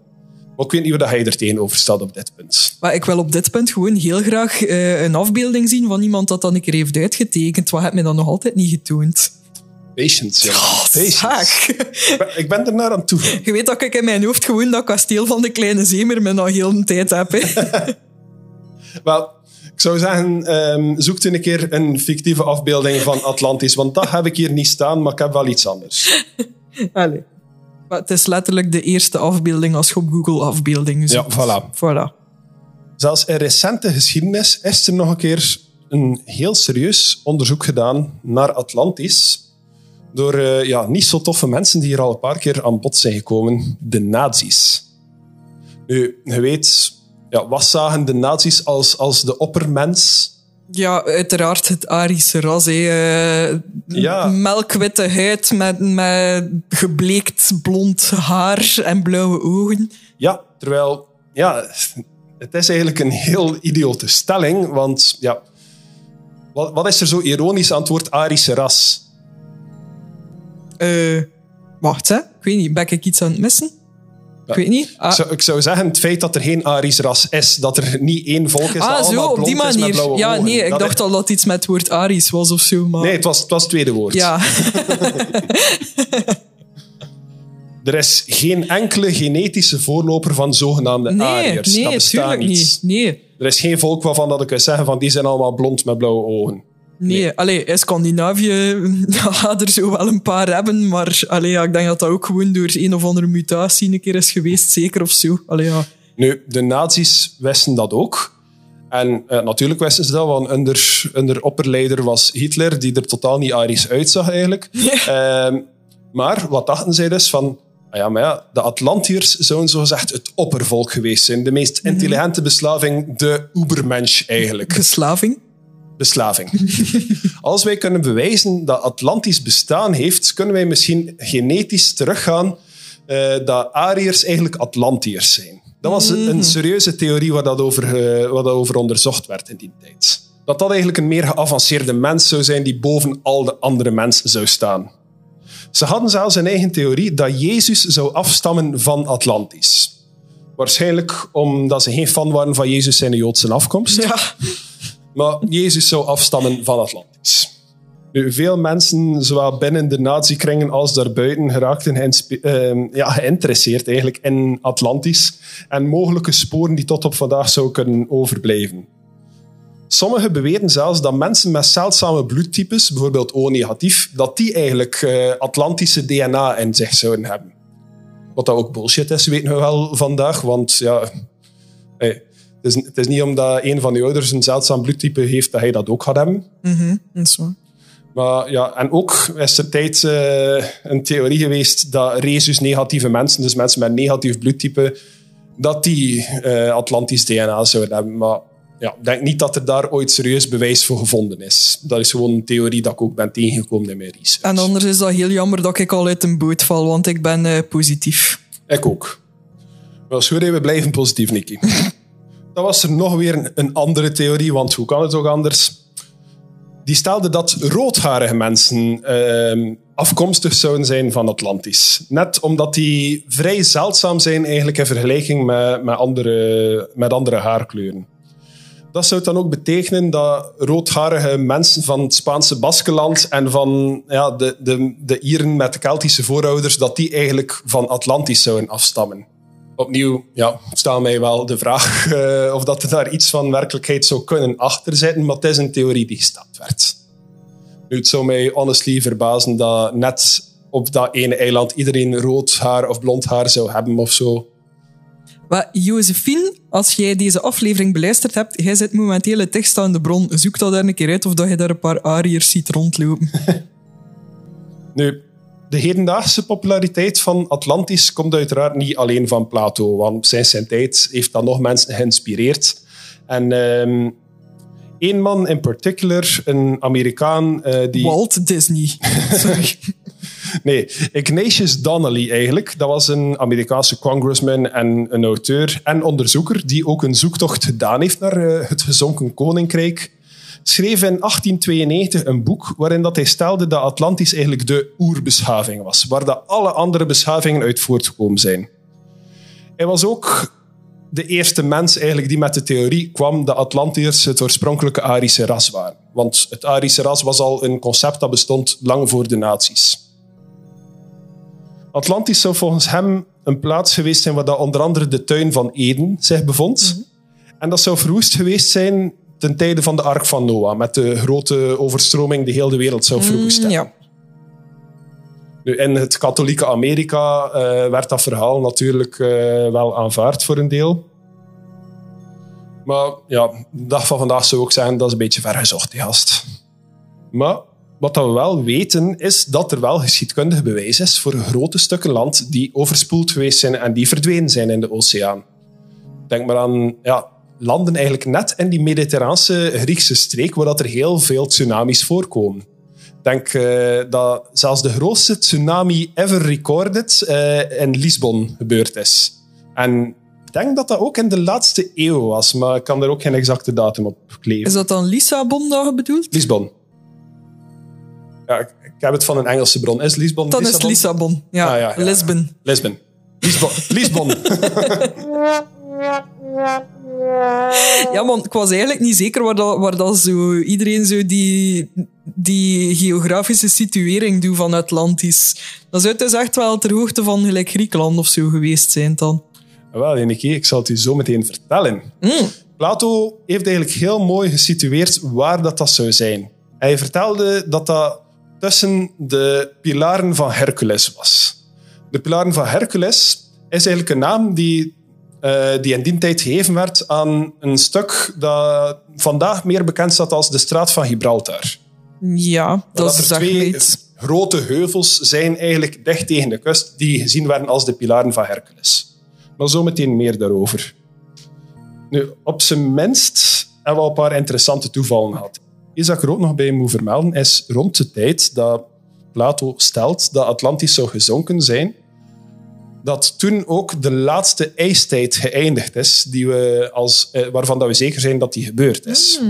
Maar ik weet niet hoe je er tegenover staat op dit punt. Maar ik wil op dit punt gewoon heel graag uh, een afbeelding zien van iemand dat dan een keer heeft uitgetekend. Wat heb me dan nog altijd niet getoond? Patience, ja. Patience. Ik ben, er naar aan toe. Je weet dat ik in mijn hoofd gewoon dat kasteel van de kleine zeemer me nog heel een tijd heb. Wel, ik zou zeggen, um, zoek een keer een fictieve afbeelding van Atlantis, want dat heb ik hier niet staan, maar ik heb wel iets anders. Allee. Maar het is letterlijk de eerste afbeelding als je op Google afbeeldingen zoekt. Ja, voilà. voilà. Zelfs in recente geschiedenis is er nog een keer een heel serieus onderzoek gedaan naar Atlantis door uh, ja, niet zo toffe mensen die hier al een paar keer aan bod zijn gekomen, de nazi's. Nu, je weet, ja, wat zagen de nazi's als, als de oppermens? Ja, uiteraard het Arische ras. Uh, ja. Melkwitte huid met, met gebleekt blond haar en blauwe ogen. Ja, terwijl ja, het is eigenlijk een heel idiote stelling. Want ja, wat, wat is er zo ironisch aan het woord Arische ras? Uh, wacht, hè. ik weet niet, ben ik iets aan het missen? Ik weet niet. Ah. Ik, zou, ik, zou, zeggen, het feit dat er geen Arisch ras is, dat er niet één volk is ah, dat zo, op die manier. ja, ogen. nee, ik dacht al dat iets met het woord Arisch was of zo. Maar... Nee, het was, het was het tweede woord. Ja. er is geen enkele genetische voorloper van zogenaamde nee, Ariërs. Nee, dat bestaat niet. niet. Nee. Er is geen volk waarvan dat ik kan zeggen van die zijn allemaal blond met blauwe ogen. Nee, nee. Allee, in Scandinavië gaat er zo wel een paar hebben, maar allee, ja, ik denk dat dat ook gewoon door een of andere mutatie een keer is geweest, zeker of zo. Allee, ja. Nu, de nazi's wisten dat ook. En uh, natuurlijk wisten ze dat, want onder, onder opperleider was Hitler, die er totaal niet Arisch uitzag eigenlijk. Ja. Uh, maar wat dachten zij dus van... Ah ja, maar ja, de Atlantiërs zouden zogezegd het oppervolk geweest zijn. De meest intelligente beslaving, de Ubermensch eigenlijk. Beslaving? Beslaving. Als wij kunnen bewijzen dat Atlantisch bestaan heeft, kunnen wij misschien genetisch teruggaan uh, dat Ariërs eigenlijk Atlantiërs zijn. Dat was een, een serieuze theorie waar dat, over, uh, waar dat over onderzocht werd in die tijd. Dat dat eigenlijk een meer geavanceerde mens zou zijn die boven al de andere mensen zou staan. Ze hadden zelfs een eigen theorie dat Jezus zou afstammen van Atlantis. Waarschijnlijk omdat ze geen fan waren van Jezus zijn Joodse afkomst. Ja. Maar Jezus zou afstammen van Atlantis. Nu, veel mensen, zowel binnen de nazi-kringen als daarbuiten, geraakten uh, ja, geïnteresseerd eigenlijk in Atlantis en mogelijke sporen die tot op vandaag zouden kunnen overblijven. Sommigen beweren zelfs dat mensen met zeldzame bloedtypes, bijvoorbeeld O-negatief, dat die eigenlijk uh, Atlantische DNA in zich zouden hebben. Wat dat ook bullshit is, weten we wel vandaag, want ja... Hey, het is, het is, niet omdat een van je ouders een zeldzaam bloedtype heeft dat hij dat ook gaat hebben. Mm -hmm, dat is waar. Maar ja, en ook is er tijd uh, een theorie geweest dat resus-negatieve mensen, dus mensen met negatief bloedtype, dat die uh, Atlantisch DNA zouden hebben. Maar ja, ik denk niet dat er daar ooit serieus bewijs voor gevonden is. Dat is gewoon een theorie dat ik ook ben tegengekomen in mijn research. En anders is dat heel jammer dat ik al uit een boot val, want ik ben uh, positief. Ik ook. Wel, sorry, we blijven positief, Nicky. Dan was er nog weer een, andere theorie, want hoe kan het ook anders? Die stelde dat roodharige mensen uh, afkomstig zouden zijn van Atlantis. Net omdat die vrij zeldzaam zijn eigenlijk in vergelijking met, met, andere, met andere haarkleuren. Dat zou dan ook betekenen dat roodharige mensen van het Spaanse Baskeland en van ja, de, de, de Ieren met de Keltische voorouders, dat die eigenlijk van Atlantis zouden afstammen opnieuw ja, stel mij wel de vraag uh, of dat er daar iets van werkelijkheid zou kunnen achterzitten, maar het is een theorie die gesteld werd. Nu, het zou mij honestly verbazen dat net op dat ene eiland iedereen rood haar of blond haar zou hebben of zo. Maar Josephine, als jij deze aflevering beluisterd hebt, jij zit momenteel het tekst aan de bron. Zoek dat daar een keer uit of dat je daar een paar Ariërs ziet rondlopen. nu, de hedendaagse populariteit van Atlantis komt uiteraard niet alleen van Plato, want sinds zijn tijd heeft dat nog mensen geïnspireerd. En um, één man in particular, een Amerikaan... Uh, die... Walt Disney. Sorry. Nee, Ignatius Donnelly eigenlijk. Dat was een Amerikaanse congressman en een auteur en onderzoeker die ook een zoektocht gedaan heeft naar eh, het gezonken koninkrijk. Schreef in 1892 een boek waarin dat hij stelde dat Atlantis eigenlijk de oerbeschaving was, waar dat alle andere beschavingen uit voortgekomen zijn. Hij was ook de eerste mens eigenlijk die met de theorie kwam dat Atlantiërs het oorspronkelijke Arische ras waren. Want het Arische ras was al een concept dat bestond lang voor de nazi's. Atlantis zou volgens hem een plaats geweest zijn waar dat onder andere de tuin van Eden zich bevond. En dat zou verwoest geweest zijn ten tijde van de Ark van Noah, met de grote overstroming die heel de wereld zou verwoesten. Ja. Nu, in het katholieke Amerika eh, werd dat verhaal natuurlijk eh, wel aanvaard voor een deel. Maar ja, de dag van vandaag zou ik ook zeggen, dat is een beetje vergezocht, die gast. Maar wat we wel weten, is dat er wel geschiedkundig bewijs is voor grote stukken land die overspoeld geweest zijn en die verdwenen zijn in de oceaan. Denk maar aan ja, landen eigenlijk net in die mediterraanse Griekse streek, waar dat er heel veel tsunamis voorkomen. Ik denk eh, dat zelfs de grootste tsunami ever recorded eh, in Lisbon gebeurd is. En ik denk dat dat ook in de laatste eeuw was, maar ik kan er ook geen exacte datum op kleven. Is dat dan Lissabon dat je bedoelt? Lisbon. Ja, ik, heb het van een Engelse bron. Is Lisbon Dan is Lissabon. Ja, Ah, ja, ja. Lisbon. Lisbon. Lisbon. Lisbon. Ja, man, ik was eigenlijk niet zeker waar, dat, waar dat zo, iedereen zo die, die geografische situering doet van Atlantis. Dat zou dus echt wel ter hoogte van gelijk Griekenland of zo geweest zijn dan. Wel, Jeneke, ik zal het u zo meteen vertellen. Plato heeft eigenlijk heel mooi gesitueerd waar dat, dat zou zijn. Hij vertelde dat dat tussen de pilaren van Hercules was. De pilaren van Hercules is eigenlijk een naam die, eh, die in die tijd gegeven werd aan een stuk dat vandaag meer bekend staat als de straat van Gibraltar. Ja, dat, dat is er twee grote heuvels zijn eigenlijk dicht tegen de kust die gezien werden als de pilaren van Hercules. Maar zometeen meer daarover. Nu, op zijn minst hebben we al een paar interessante toevallen gehad. Iets dat ik er ook nog bij moet vermelden is rond de tijd dat Plato stelt dat Atlantis zou gezonken zijn, dat toen ook de laatste ijstijd geëindigd is, die we als, eh, waarvan dat we zeker zijn dat die gebeurd is.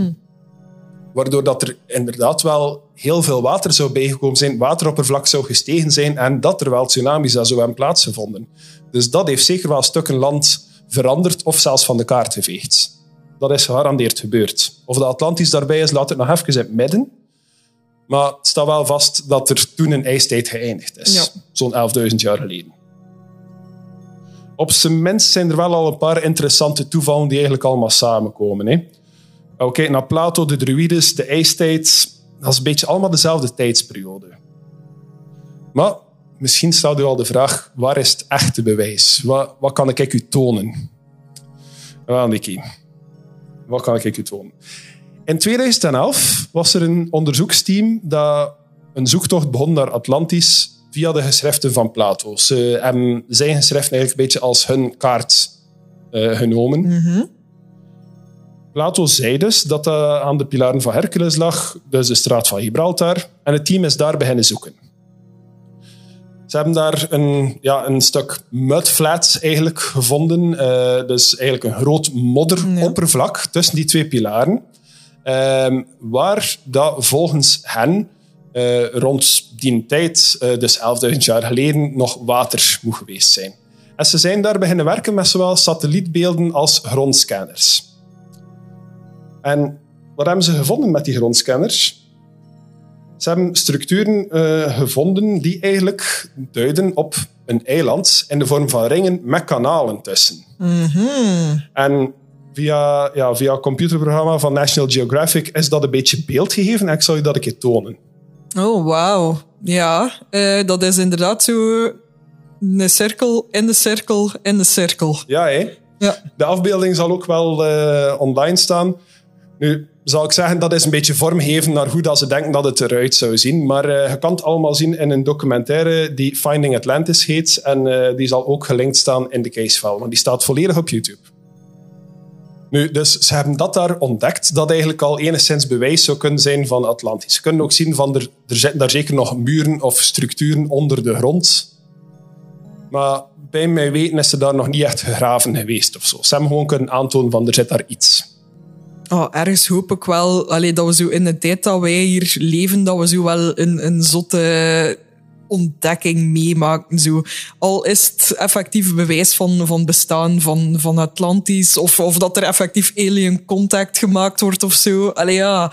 Waardoor dat er inderdaad wel heel veel water zou bijgekomen zijn, wateroppervlak zou gestegen zijn en dat er wel tsunamis zou hebben plaatsgevonden. Dus dat heeft zeker wel stukken land veranderd of zelfs van de kaart geveegd. Dat is gegarandeerd gebeurd. Of de Atlantis daarbij is, laat het nog even in het midden. Maar het staat wel vast dat er toen een ijstijd geëindigd is. Ja. Zo'n 11.000 jaar geleden. Op zijn minst zijn er wel al een paar interessante toevallen die eigenlijk allemaal samenkomen. Hè. Als we kijken naar Plato, de druides, de ijstijd, dat is een beetje allemaal dezelfde tijdsperiode. Maar misschien stelt u al de vraag, waar is het echte bewijs? Wat, wat kan ik u tonen? Wel, wat kan ik u tonen? In 2011 was er een onderzoeksteam dat een zoektocht begon naar Atlantis via de geschriften van Plato. Ze hebben zijn geschriften eigenlijk een beetje als hun kaart eh, genomen. Plato zei dus dat dat aan de pilaren van Hercules lag, dus de straat van Gibraltar, en het team is daar beginnen zoeken. Ze hebben daar een, ja, een stuk mudflats eigenlijk gevonden, eh, dus eigenlijk een groot modderoppervlak tussen die twee pilaren, ehm, waar dat volgens hen eh, rond die tijd, eh, dus 11.000 jaar geleden, nog water moet geweest zijn. En ze zijn daar beginnen werken met zowel satellietbeelden als grondscanners. En wat hebben ze gevonden met die grondscanners? Ze hebben structuren eh, gevonden die eigenlijk duiden op een eiland in de vorm van ringen met kanalen tussen. En via, ja, via een computerprogramma van National Geographic is dat een beetje beeld gegeven en ik zal je dat een keer tonen. Oh, wauw. Ja, eh, dat is inderdaad zo een cirkel in de cirkel in de cirkel. Ja, hè? Ja. De afbeelding zal ook wel eh, online staan. Nu, zal ik zeggen, dat is een beetje vormgeven naar hoe dat ze denken dat het eruit zou zien. Maar eh, je kan het allemaal zien in een documentaire die Finding Atlantis heet. En die zal ook gelinkt staan in de casefile, want die staat volledig op YouTube. Nu, dus ze hebben dat daar ontdekt, dat eigenlijk al enigszins bewijs zou kunnen zijn van Atlantis. Ze kunnen ook zien van er, er zitten daar zeker nog muren of structuren onder de grond. Maar bij mij weten is ze daar nog niet echt gegraven geweest of zo. Ze hebben gewoon kunnen aantonen van er zit daar iets. Oh, ergens hoop ik wel dat we zo in de tijd dat wij hier leven, dat we zo wel een, een zotte ontdekking meemaken. Zo. Al is het effectief bewijs van, van bestaan van, van Atlantis, of, of dat er effectief alien contact gemaakt wordt of zo. Allee, ja,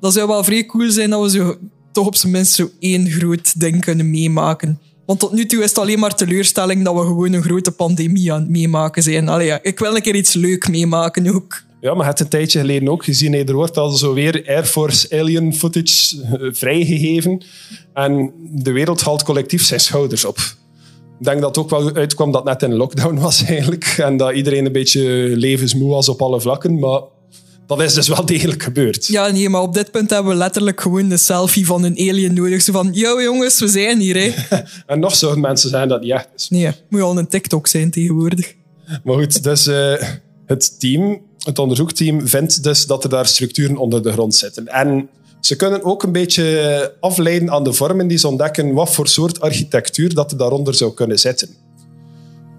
dat zou wel vrij cool zijn dat we zo, toch op zijn minst zo één groot ding kunnen meemaken. Want tot nu toe is het alleen maar teleurstelling dat we gewoon een grote pandemie aan het meemaken zijn. Allee, ja, ik wil een keer iets leuk meemaken ook. Ja, maar het een tijdje geleden ook gezien. Er wordt al zo weer Air Force alien footage eh, vrijgegeven. En de wereld haalt collectief zijn schouders op. Ik denk dat het ook wel uitkwam dat het net in lockdown was eigenlijk. En dat iedereen een beetje levensmoe was op alle vlakken. Maar dat is dus wel degelijk gebeurd. Ja, nee, maar op dit punt hebben we letterlijk gewoon de selfie van een alien nodig. Zo van, yo jongens, we zijn hier, hè. en nog zouden mensen zijn dat niet echt is. Nee, moet al een TikTok zijn tegenwoordig. Maar goed, dus uh, het team, het onderzoekteam, vindt dus dat er daar structuren onder de grond zitten. En ze kunnen ook een beetje afleiden aan de vormen die ze ontdekken wat voor soort architectuur dat er daaronder zou kunnen zitten.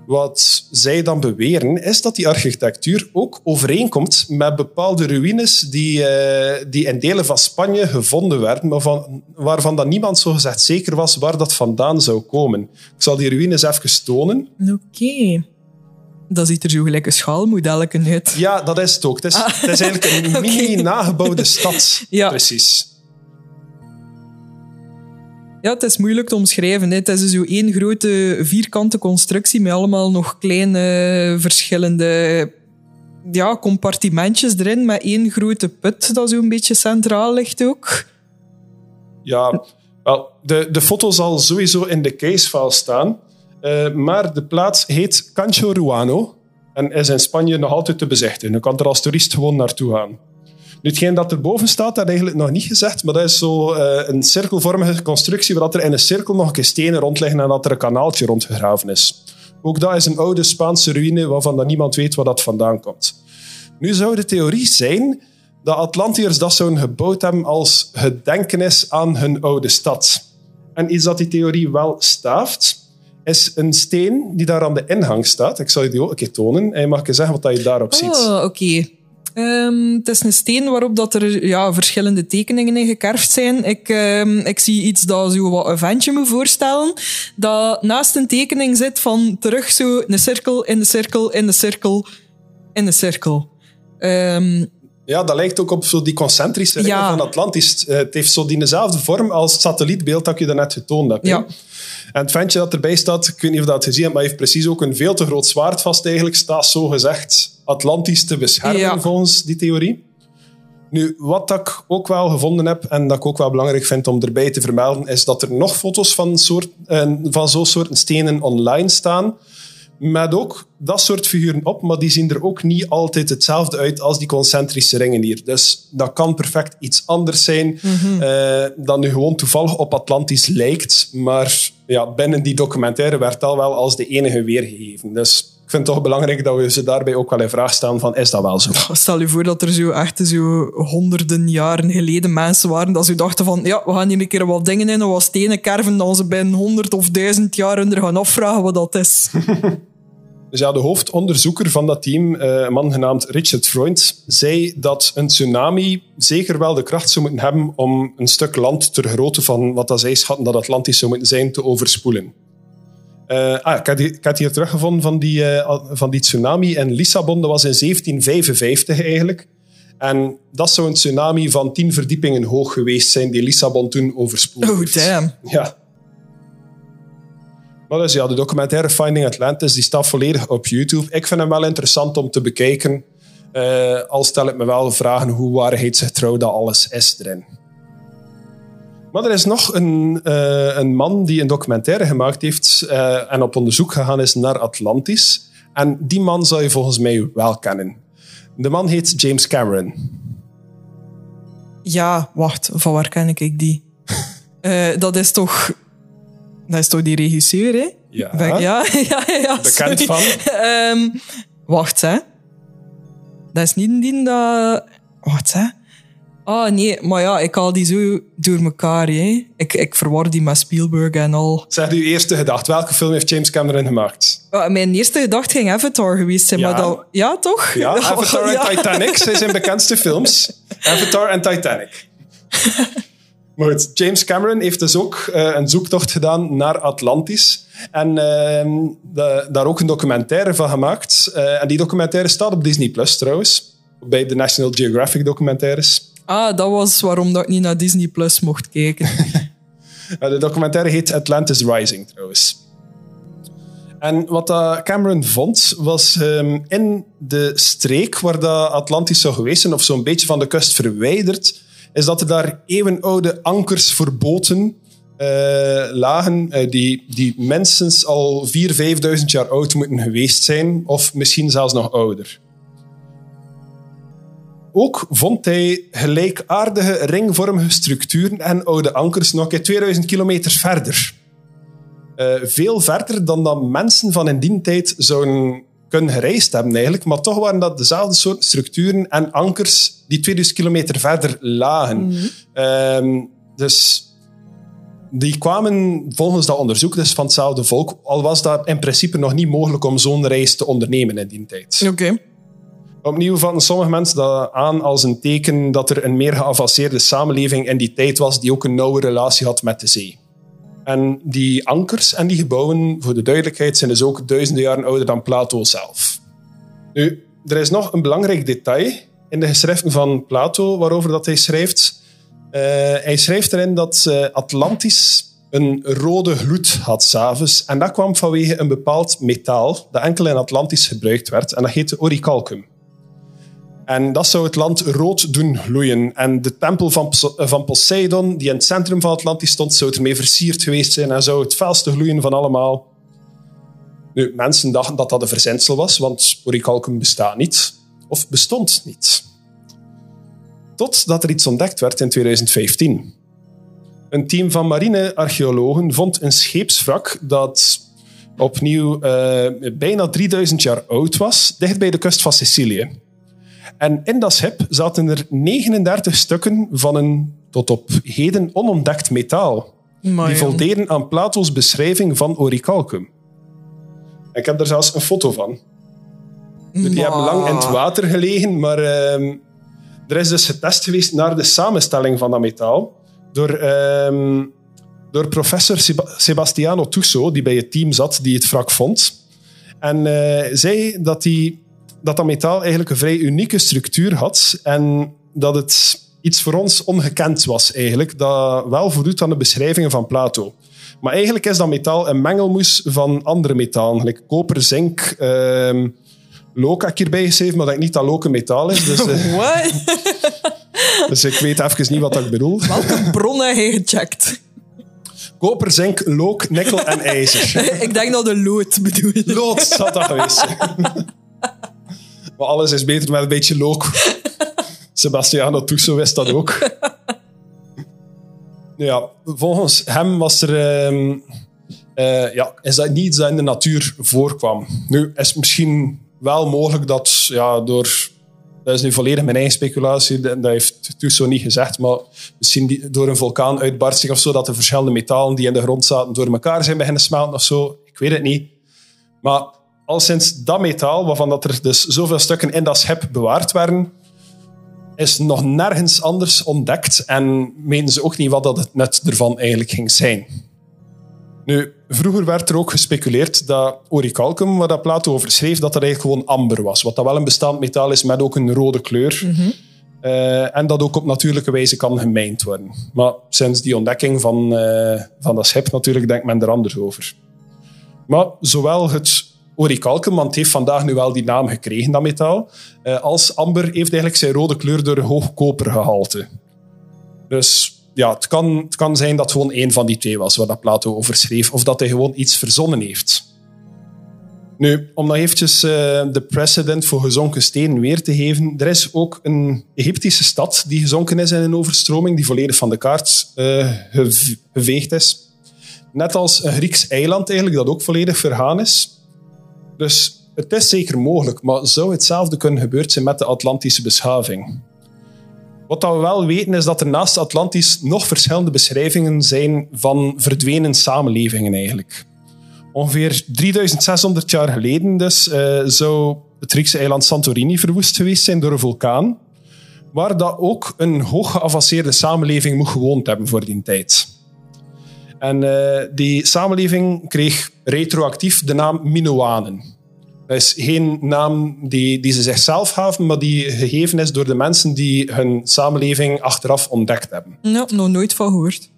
Wat zij dan beweren is dat die architectuur ook overeenkomt met bepaalde ruïnes die, uh, die in delen van Spanje gevonden werden, maar van, waarvan dan niemand zo gezegd zeker was waar dat vandaan zou komen. Ik zal die ruïnes even tonen. Oké. Okay. Dat ziet er zo gelijk een uit. Ja, dat is het ook. Het is, ah. het is eigenlijk een mini-nagebouwde stad. Ja. Precies. Ja, het is moeilijk te omschrijven. Het is zo één grote vierkante constructie met allemaal nog kleine verschillende ja, compartimentjes erin, met één grote put dat zo een beetje centraal ligt ook. Ja, wel, de, de foto zal sowieso in de casefile staan. Uh, maar de plaats heet Cancho Ruano en is in Spanje nog altijd te bezichtigen. Je kan er als toerist gewoon naartoe gaan. Nu, hetgeen dat erboven staat, dat eigenlijk nog niet gezegd, maar dat is zo uh, een cirkelvormige constructie waar er in een cirkel nog een keer stenen rond liggen en dat er een kanaaltje rondgegraven is. Ook dat is een oude Spaanse ruïne waarvan dat niemand weet waar dat vandaan komt. Nu zou de theorie zijn dat Atlantiërs dat zouden gebouwd hebben als gedenkenis aan hun oude stad. En iets dat die theorie wel staaft, is een steen die daar aan de ingang staat. Ik zal je die ook een keer tonen. En je mag je zeggen wat je daarop ziet. Oh, oké. Ehm, het is een steen waarop dat er ja, verschillende tekeningen in gekerfd zijn. Ik, um, ik zie iets dat zo wat een ventje me voorstellen. Dat naast een tekening zit van terug zo een cirkel in de cirkel in de cirkel in de cirkel. Um, ja, dat lijkt ook op zo die concentrische ringen van Atlantis. Eh, het heeft zo diezelfde vorm als het satellietbeeld dat je daarnet getoond hebt. Ja. En het ventje dat erbij staat, ik weet niet of dat gezien hebt, maar heeft precies ook een veel te groot zwaard vast eigenlijk. Staat zo gezegd Atlantisch te beschermen, volgens die theorie. Nu, wat ik ook wel gevonden heb en dat ik ook wel belangrijk vind om erbij te vermelden, is dat er nog foto's van, soort, uh, van zo'n soort stenen online staan met ook dat soort figuren op, maar die zien er ook niet altijd hetzelfde uit als die concentrische ringen hier. Dus dat kan perfect iets anders zijn mm dan nu gewoon toevallig op Atlantis lijkt. Maar ja, binnen die documentaire werd dat wel als de enige weergegeven. Dus ik vind het toch belangrijk dat we ze daarbij ook wel in vraag stellen van, is dat wel zo? Stel je voor dat er zo echt zo honderden jaren geleden mensen waren dat ze dachten van, ja, we gaan hier een keer wat dingen in, wat stenen kerven, dan ze binnen honderd of duizend jaar er gaan afvragen wat dat is. Dus ja, de hoofdonderzoeker van dat team, eh, een man genaamd Richard Freund, zei dat een tsunami zeker wel de kracht zou moeten hebben om een stuk land ter grootte van wat dat zij schatten dat Atlantisch zou moeten zijn, te overspoelen. Uh, ah, ik, had, ik had hier teruggevonden van die, uh, van die tsunami in Lissabon. Dat was in 1755 eigenlijk. En dat zou een tsunami van tien verdiepingen hoog geweest zijn die Lissabon toen overspoelde. Oh, damn. Ja. Maar dus ja, de documentaire Finding Atlantis die staat volledig op YouTube. Ik vind hem wel interessant om te bekijken. Uh, al stel ik me wel vragen hoe waarheidsgetrouw dat alles is erin. Maar er is nog een, uh, een man die een documentaire gemaakt heeft uh, en op onderzoek gegaan is naar Atlantis. En die man zou je volgens mij wel kennen. De man heet James Cameron. Ja, wacht, van waar ken ik die? dat is toch dat is toch die regisseur, hè? Ja. ja, ja, ja, Bekend van? um, wacht, hè. Dat is niet die dat... Wat, hè? Ah, nee, maar ja, ik haal die zo door elkaar, hè. Ik, ik verwar die met Spielberg en al. Zeg uw eerste gedachte. Welke film heeft James Cameron gemaakt? Mijn eerste gedachte ging Avatar geweest zijn, Ja. maar dat... Ja, toch? Ja, Avatar en. Titanic zijn zijn bekendste films. Avatar en Titanic. Maar goed, James Cameron heeft dus ook eh, een zoektocht gedaan naar Atlantis. En ehm, de- daar ook een documentaire van gemaakt. Eh, en die documentaire staat op Disney Plus trouwens. Bij de National Geographic documentaires. Ah, dat was waarom dat ik niet naar Disney Plus mocht kijken. Eh, de documentaire heet Atlantis Rising trouwens. En wat Cameron vond, was ehm, in de streek waar dat Atlantis zou geweest zijn, of zo'n beetje van de kust verwijderd, is dat er daar eeuwenoude ankers voor boten eh, lagen, eh, die, die minstens al 4.000, 5.000 jaar oud moeten geweest zijn, of misschien zelfs nog ouder. Ook vond hij gelijkaardige ringvormige structuren en oude ankers nog eens 2000 kilometer verder. Eh, veel verder dan dat mensen van in die tijd zouden kunnen gereisd hebben eigenlijk. Maar toch waren dat dezelfde soort structuren en ankers die 2000 kilometer verder lagen. Ehm, dus die kwamen volgens dat onderzoek dus van hetzelfde volk, al was dat in principe nog niet mogelijk om zo'n reis te ondernemen in die tijd. Oké. Opnieuw vatten sommige mensen dat aan als een teken dat er een meer geavanceerde samenleving in die tijd was die ook een nauwe relatie had met de zee. En die ankers en die gebouwen, voor de duidelijkheid, zijn dus ook duizenden jaren ouder dan Plato zelf. Nu, er is nog een belangrijk detail in de geschriften van Plato waarover dat hij schrijft. Eh, hij schrijft erin dat eh, Atlantis een rode gloed had s'avonds. En dat kwam vanwege een bepaald metaal dat enkel in Atlantis gebruikt werd. En dat heette orichalcum. En dat zou het land rood doen gloeien. En de tempel van, Pos- van Poseidon, die in het centrum van Atlantis stond, zou ermee versierd geweest zijn en zou het felste gloeien van allemaal. Nu, mensen dachten dat dat een verzinsel was, want orichalcum bestaat niet. Of bestond niet. Totdat er iets ontdekt werd in 2015. Een team van marinearcheologen vond een scheepswrak dat opnieuw eh, bijna 3000 jaar oud was, dicht bij de kust van Sicilië. En in dat schip zaten er 39 stukken van een tot op heden onontdekt metaal. Die voldeden aan Plato's beschrijving van orichalcum. Ik heb er zelfs een foto van. Die hebben lang in het water gelegen, maar ehm, er is dus getest geweest naar de samenstelling van dat metaal door, ehm, door professor Seba- Sebastiano Tusso, die bij het team zat die het wrak vond. En eh, zei dat, die, dat dat metaal eigenlijk een vrij unieke structuur had en dat het iets voor ons ongekend was eigenlijk, dat wel voldoet aan de beschrijvingen van Plato. Maar eigenlijk is dat metaal een mengelmoes van andere metalen, gelijk koper, zink, look heb ik hierbij geschreven, maar dat ik niet dat look een metaal is. Dus, eh, Wat? dus ik weet even niet wat dat ik bedoel. Welke bronnen heb je gecheckt? Koper, zink, look, nikkel en ijzer. ik denk dat de lood bedoel. Lood zou dat geweest. Maar alles is beter met een beetje look. Sebastiano Tusso wist dat ook. Ja, volgens hem was er... eh, ja, is dat niet iets dat in de natuur voorkwam. Nu, is het misschien wel mogelijk dat ja, door... Dat is nu volledig mijn eigen speculatie, dat dat heeft Tusso niet gezegd, maar misschien die- door een vulkaanuitbarsting of zo, dat de verschillende metalen die in de grond zaten door elkaar zijn beginnen smelten of zo. Ik weet het niet. Maar al sinds dat metaal, waarvan dat er dus zoveel stukken in dat schip bewaard werden, is nog nergens anders ontdekt en menen ze ook niet wat dat het nut ervan eigenlijk ging zijn. Nu, vroeger werd er ook gespeculeerd dat orichalcum, waar dat Plato over schreef, dat dat eigenlijk gewoon amber was. Wat dat wel een bestaand metaal is met ook een rode kleur. Eh, en dat ook op natuurlijke wijze kan gemijnd worden. Maar sinds die ontdekking van, eh, van dat schip natuurlijk denkt men er anders over. Maar zowel het want het heeft vandaag nu wel die naam gekregen, dat metaal, eh, als amber heeft eigenlijk zijn rode kleur door een hoog kopergehalte. Dus ja, het kan, het kan zijn dat gewoon één van die twee was waar dat Plato over schreef, of dat hij gewoon iets verzonnen heeft. Nu, om nog eventjes eh, de precedent voor gezonken stenen weer te geven. Er is ook een Egyptische stad die gezonken is in een overstroming, die volledig van de kaart gev- geveegd is. Net als een Grieks eiland eigenlijk, dat ook volledig vergaan is. Dus het is zeker mogelijk, maar zou hetzelfde kunnen gebeurd zijn met de Atlantische beschaving? Wat we wel weten is dat er naast Atlantis nog verschillende beschrijvingen zijn van verdwenen samenlevingen eigenlijk. Ongeveer 3600 jaar geleden dus, uh, zou het Griekse eiland Santorini verwoest geweest zijn door een vulkaan, waar dat ook een hoog geavanceerde samenleving moet gewoond hebben voor die tijd. En uh, die samenleving kreeg retroactief de naam Minoanen. Dat is geen naam die, die ze zichzelf gaven, maar die gegeven is door de mensen die hun samenleving achteraf ontdekt hebben. Ja, nog nooit van gehoord.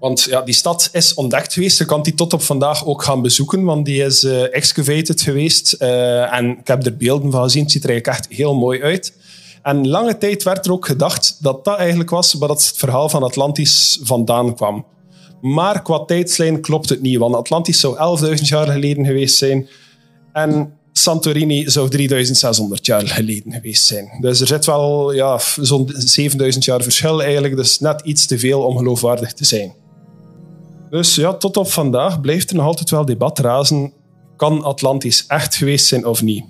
Want ja, die stad is ontdekt geweest. Je kan die tot op vandaag ook gaan bezoeken, want die is uh, excavated geweest. Uh, en ik heb er beelden van gezien. Het ziet er eigenlijk echt heel mooi uit. En lange tijd werd er ook gedacht dat dat eigenlijk was waar het verhaal van Atlantis vandaan kwam. Maar qua tijdslijn klopt het niet, want Atlantis zou 11.000 jaar geleden geweest zijn. En Santorini zou 3600 jaar geleden geweest zijn. Dus er zit wel ja, zo'n 7000 jaar verschil eigenlijk. Dus net iets te veel om geloofwaardig te zijn. Dus ja, tot op vandaag blijft er nog altijd wel debat razen. Kan Atlantis echt geweest zijn of niet?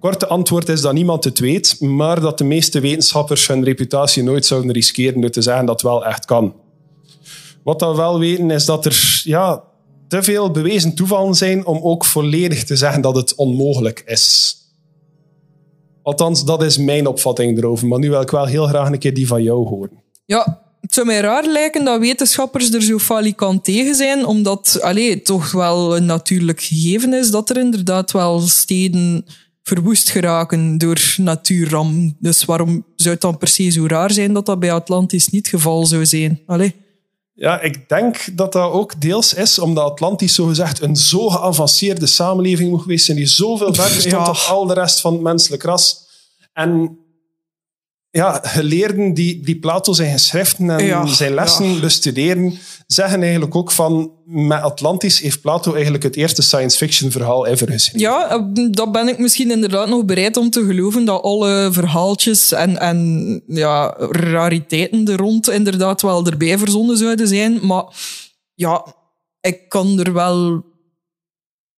Korte antwoord is dat niemand het weet, maar dat de meeste wetenschappers hun reputatie nooit zouden riskeren door te zeggen dat het wel echt kan. Wat we wel weten is dat er ja, te veel bewezen toevallen zijn om ook volledig te zeggen dat het onmogelijk is. Althans, dat is mijn opvatting erover. Maar nu wil ik wel heel graag een keer die van jou horen. Ja, het zou mij raar lijken dat wetenschappers er zo falikant tegen zijn, omdat allee, toch wel een natuurlijk gegeven is dat er inderdaad wel steden verwoest geraken door natuurram. Dus waarom zou het dan se zo raar zijn dat dat bij Atlantis niet het geval zou zijn? Allee. Ja, ik denk dat dat ook deels is omdat Atlantis zogezegd een zo geavanceerde samenleving moet geweest zijn die zoveel verder stond op al de rest van het menselijk ras. En ja, geleerden die, die Plato zijn geschriften en zijn lessen ja. bestuderen, zeggen eigenlijk ook van met Atlantis heeft Plato eigenlijk het eerste science fiction verhaal ever geschreven. Ja, eh, dat ben ik misschien inderdaad nog bereid om te geloven dat alle verhaaltjes en, en ja, rariteiten er rond inderdaad wel erbij verzonnen zouden zijn. Maar ja, ik kan er wel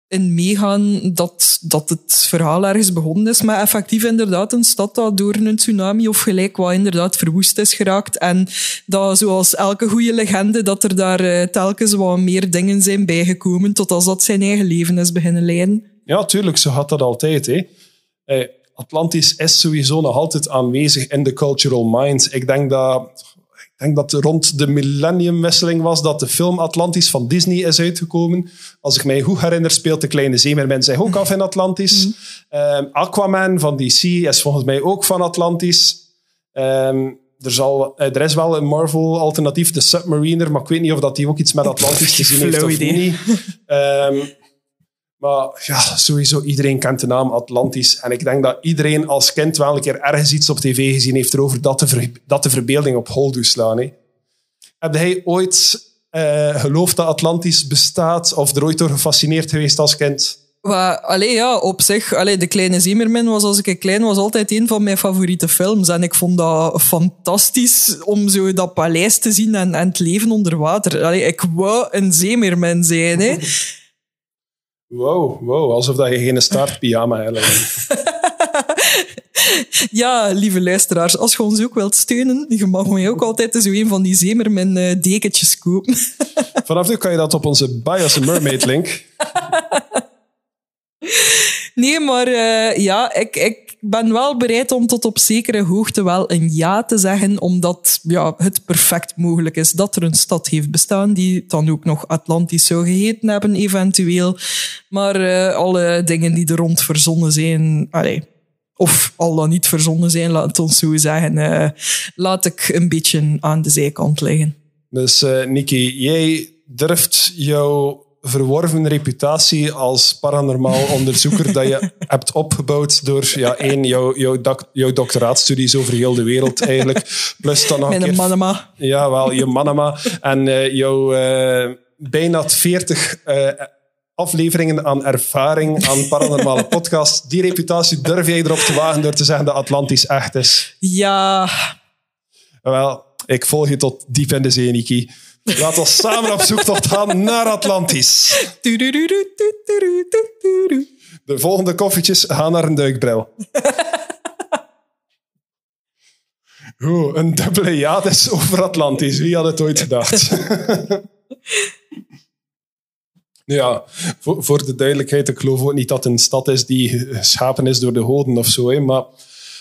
in meegaan dat, dat het verhaal ergens begonnen is, maar effectief inderdaad een stad dat door een tsunami of gelijk wat inderdaad verwoest is geraakt. En dat, zoals elke goede legende, dat er daar uh, telkens wat meer dingen zijn bijgekomen, tot als dat zijn eigen leven is beginnen leiden. Ja, tuurlijk, zo gaat dat altijd. Hè. Eh, Atlantis is sowieso nog altijd aanwezig in de cultural mind. Ik denk dat ik denk dat rond de millenniumwisseling was dat de film Atlantis van Disney is uitgekomen. Als ik mij goed herinner, speelt de kleine zeemermin zich ook af in Atlantis. Mm. Aquaman van DC is volgens mij ook van Atlantis. Um, er, zal, eh, er is wel een Marvel-alternatief, de Submariner, maar ik weet niet of dat die ook iets met Atlantis te zien heeft of niet. Um, maar ja, sowieso iedereen kent de naam Atlantis. En ik denk dat iedereen als kind wel een keer ergens iets op tv gezien heeft erover dat de, dat de verbeelding op hol doet slaan. Hè. Heb hij ooit uh, geloofd dat Atlantis bestaat of er ooit door gefascineerd geweest als kind? Ja, op zich, allee, De Kleine Zemermin was als ik klein was altijd een van mijn favoriete films. En ik vond dat fantastisch om zo dat paleis te zien en, het leven onder water. Allee, ik wou een zeemermin zijn. Hè. Wow, wow, alsof dat je geen startpyjama hebt. ja, lieve luisteraars, als je ons ook wilt steunen, je mag mij ook altijd zo een van die zemermin uh, dekentjes kopen. Vanaf nu kan je dat op onze Bios Mermaid link. nee, maar uh, ja, ik, ik ben wel bereid om tot op zekere hoogte wel een ja te zeggen, omdat ja, het perfect mogelijk is dat er een stad heeft bestaan die dan ook nog Atlantis zou geheten hebben, eventueel. Maar uh, alle dingen die er rond verzonnen zijn, of al dan niet verzonnen zijn, laat ons zo zeggen, uh, laat ik een beetje aan de zijkant liggen. Dus uh, Nikki, jij durft jouw verworven reputatie als paranormaal onderzoeker dat je hebt opgebouwd door ja, één, jouw, jouw, jouw doctoraatstudies over heel de wereld eigenlijk. Plus dan nog een keer... manama. Ja, wel, je manama. En uh, jouw uh, bijna 40 uh, eh, afleveringen aan ervaring aan paranormale podcasts. Die reputatie durf jij erop te wagen door te zeggen dat Atlantis echt is? Ja. Wel, ik volg je tot diep in de zee, Laat ons samen op zoektocht gaan naar Atlantis. De volgende koffietjes gaan naar een duikbril. Oeh, een dubbele ja dus over Atlantis. Wie had het ooit gedacht? ja, voor, de duidelijkheid, ik geloof ook niet dat het een stad is die geschapen is door de goden of zo. Hè, maar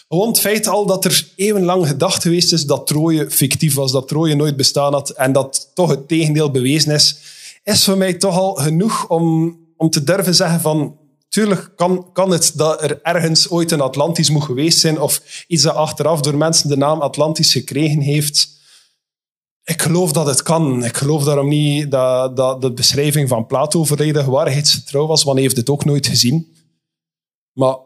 gewoon het feit al dat er eeuwenlang gedacht geweest is dat Troje fictief was, dat Troje nooit bestaan had en dat toch het tegendeel bewezen is, is voor mij toch al genoeg om, om te durven zeggen van Tuurlijk kan, kan het dat er ergens ooit een Atlantis moet geweest zijn of iets dat achteraf door mensen de naam Atlantis gekregen heeft. Ik geloof dat het kan. Ik geloof daarom niet dat, dat de beschrijving van Plato volledig waarheidsgetrouw was, want hij heeft het ook nooit gezien. Maar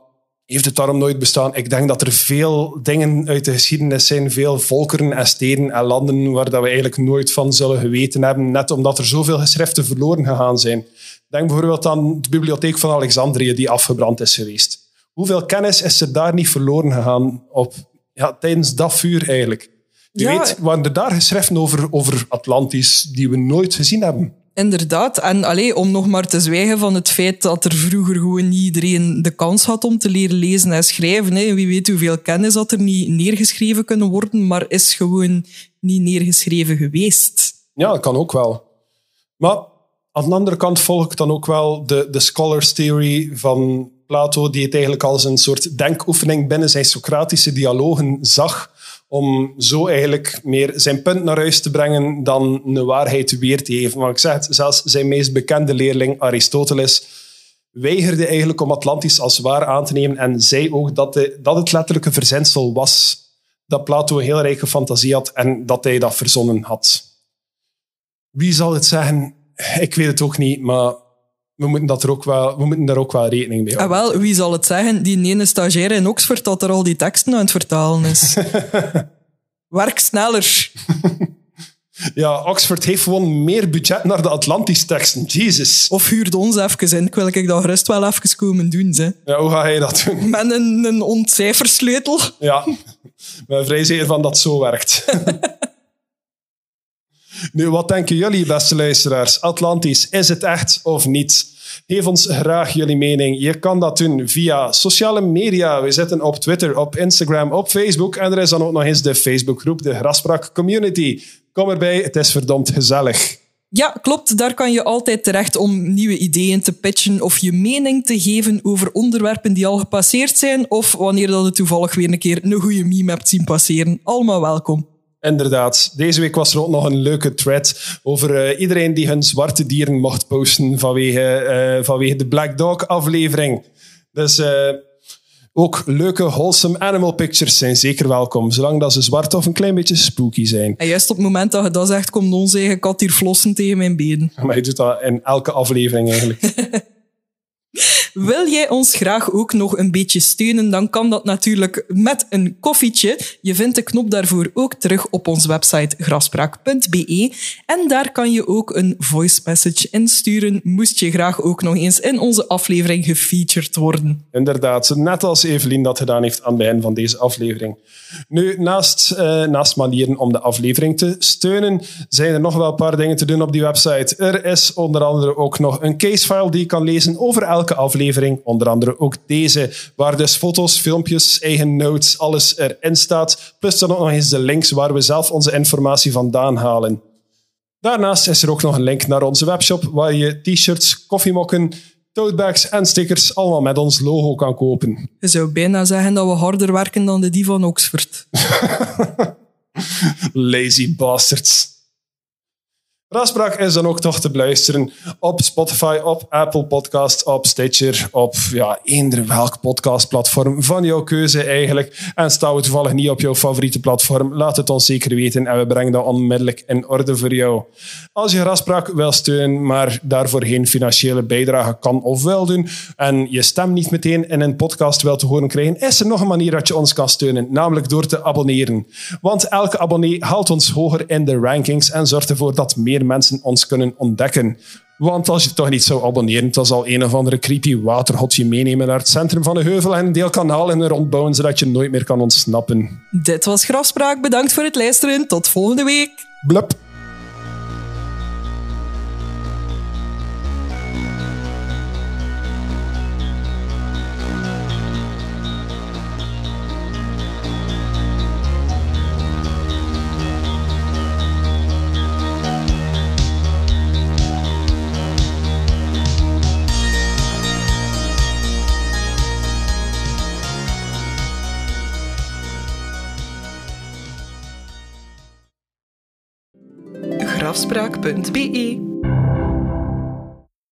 heeft het daarom nooit bestaan? Ik denk dat er veel dingen uit de geschiedenis zijn, veel volkeren en steden en landen waar dat we eigenlijk nooit van zullen geweten hebben, net omdat er zoveel geschriften verloren gegaan zijn. Denk bijvoorbeeld aan de bibliotheek van Alexandrië die afgebrand is geweest. Hoeveel kennis is er daar niet verloren gegaan op, ja, tijdens dat vuur eigenlijk? Je Ja. weet, waren er daar geschriften over, over Atlantis die we nooit gezien hebben? Inderdaad. En allee, om nog maar te zwijgen van het feit dat er vroeger gewoon niet iedereen de kans had om te leren lezen en schrijven. Hè. Wie weet hoeveel kennis dat er niet neergeschreven kunnen worden, maar is gewoon niet neergeschreven geweest. Ja, dat kan ook wel. Maar aan de andere kant volg ik dan ook wel de, de scholars theory van Plato, die het eigenlijk als een soort denkoefening binnen zijn Socratische dialogen zag, om zo eigenlijk meer zijn punt naar huis te brengen dan een waarheid weer te geven. Maar ik zeg het, zelfs zijn meest bekende leerling, Aristoteles, weigerde eigenlijk om Atlantis als waar aan te nemen en zei ook dat, de, dat het letterlijke verzinsel was. Dat Plato een heel rijke fantasie had en dat hij dat verzonnen had. Wie zal het zeggen? Ik weet het ook niet, maar we moeten, dat er ook wel, we moeten daar ook wel rekening mee En houden. wel, wie zal het zeggen? Die ene stagiaire in Oxford dat er al die teksten aan het vertalen is. Werk sneller. Ja, Oxford heeft gewoon meer budget naar de Atlantis-teksten. Jesus. Of huurde ons even in. Ik wil ik dat gerust wel even komen doen. Ze. Ja, hoe ga je dat doen? Met een, een ontcijfersleutel. Ja, ik ben vrij zeker van dat zo werkt. nu, wat denken jullie, beste luisteraars? Atlantis, is het echt of niet? Geef ons graag jullie mening. Je kan dat doen via sociale media. We zitten op Twitter, op Instagram, op Facebook. En er is dan ook nog eens de Facebookgroep, de Grasbrak Community. Kom erbij, het is verdomd gezellig. Ja, klopt. Daar kan je altijd terecht om nieuwe ideeën te pitchen of je mening te geven over onderwerpen die al gepasseerd zijn of wanneer dat je toevallig weer een keer een goede meme hebt zien passeren. Allemaal welkom. Inderdaad. Deze week was er ook nog een leuke thread over eh, iedereen die hun zwarte dieren mocht posten vanwege, eh, vanwege de Black Dog aflevering. Dus eh, ook leuke wholesome animal pictures zijn zeker welkom, zolang dat ze zwart of een klein beetje spooky zijn. En juist op het moment dat je dat zegt, komt onze eigen kat hier flossen tegen mijn benen. Maar je doet dat in elke aflevering eigenlijk. Wil jij ons graag ook nog een beetje steunen, dan kan dat natuurlijk met een koffietje. Je vindt de knop daarvoor ook terug op onze website graspraak.be. En daar kan je ook een voice message insturen, moest je graag ook nog eens in onze aflevering gefeatured worden. Inderdaad, net als Evelien dat gedaan heeft aan het begin van deze aflevering. Nu, naast, eh, naast manieren om de aflevering te steunen, zijn er nog wel een paar dingen te doen op die website. Er is onder andere ook nog een casefile die je kan lezen over elke aflevering. Onder andere ook deze, waar dus foto's, filmpjes, eigen notes, alles erin staat. Plus dan ook nog eens de links waar we zelf onze informatie vandaan halen. Daarnaast is er ook nog een link naar onze webshop, waar je t-shirts, koffiemokken, totebags en stickers allemaal met ons logo kan kopen. Je zou bijna zeggen dat we harder werken dan de die van Oxford. Lazy bastards. Raspraak is dan ook toch te beluisteren op Spotify, op Apple Podcasts, op Stitcher, op ja, eender welk podcastplatform van jouw keuze eigenlijk. En staan we toevallig niet op jouw favoriete platform, laat het ons zeker weten en we brengen dat onmiddellijk in orde voor jou. Als je Raspraak wil steunen, maar daarvoor geen financiële bijdrage kan of wil doen en je stem niet meteen in een podcast wil te horen krijgen, is er nog een manier dat je ons kan steunen, namelijk door te abonneren. Want elke abonnee haalt ons hoger in de rankings en zorgt ervoor dat meer mensen ons kunnen ontdekken. Want als je toch niet zou abonneren, dan zal een of andere creepy waterhot je meenemen naar het centrum van de heuvel en een deel kanaal in rondbouwen, zodat je nooit meer kan ontsnappen. Dit was Grafspraak. Bedankt voor het luisteren. Tot volgende week. Blup. afspraak.be.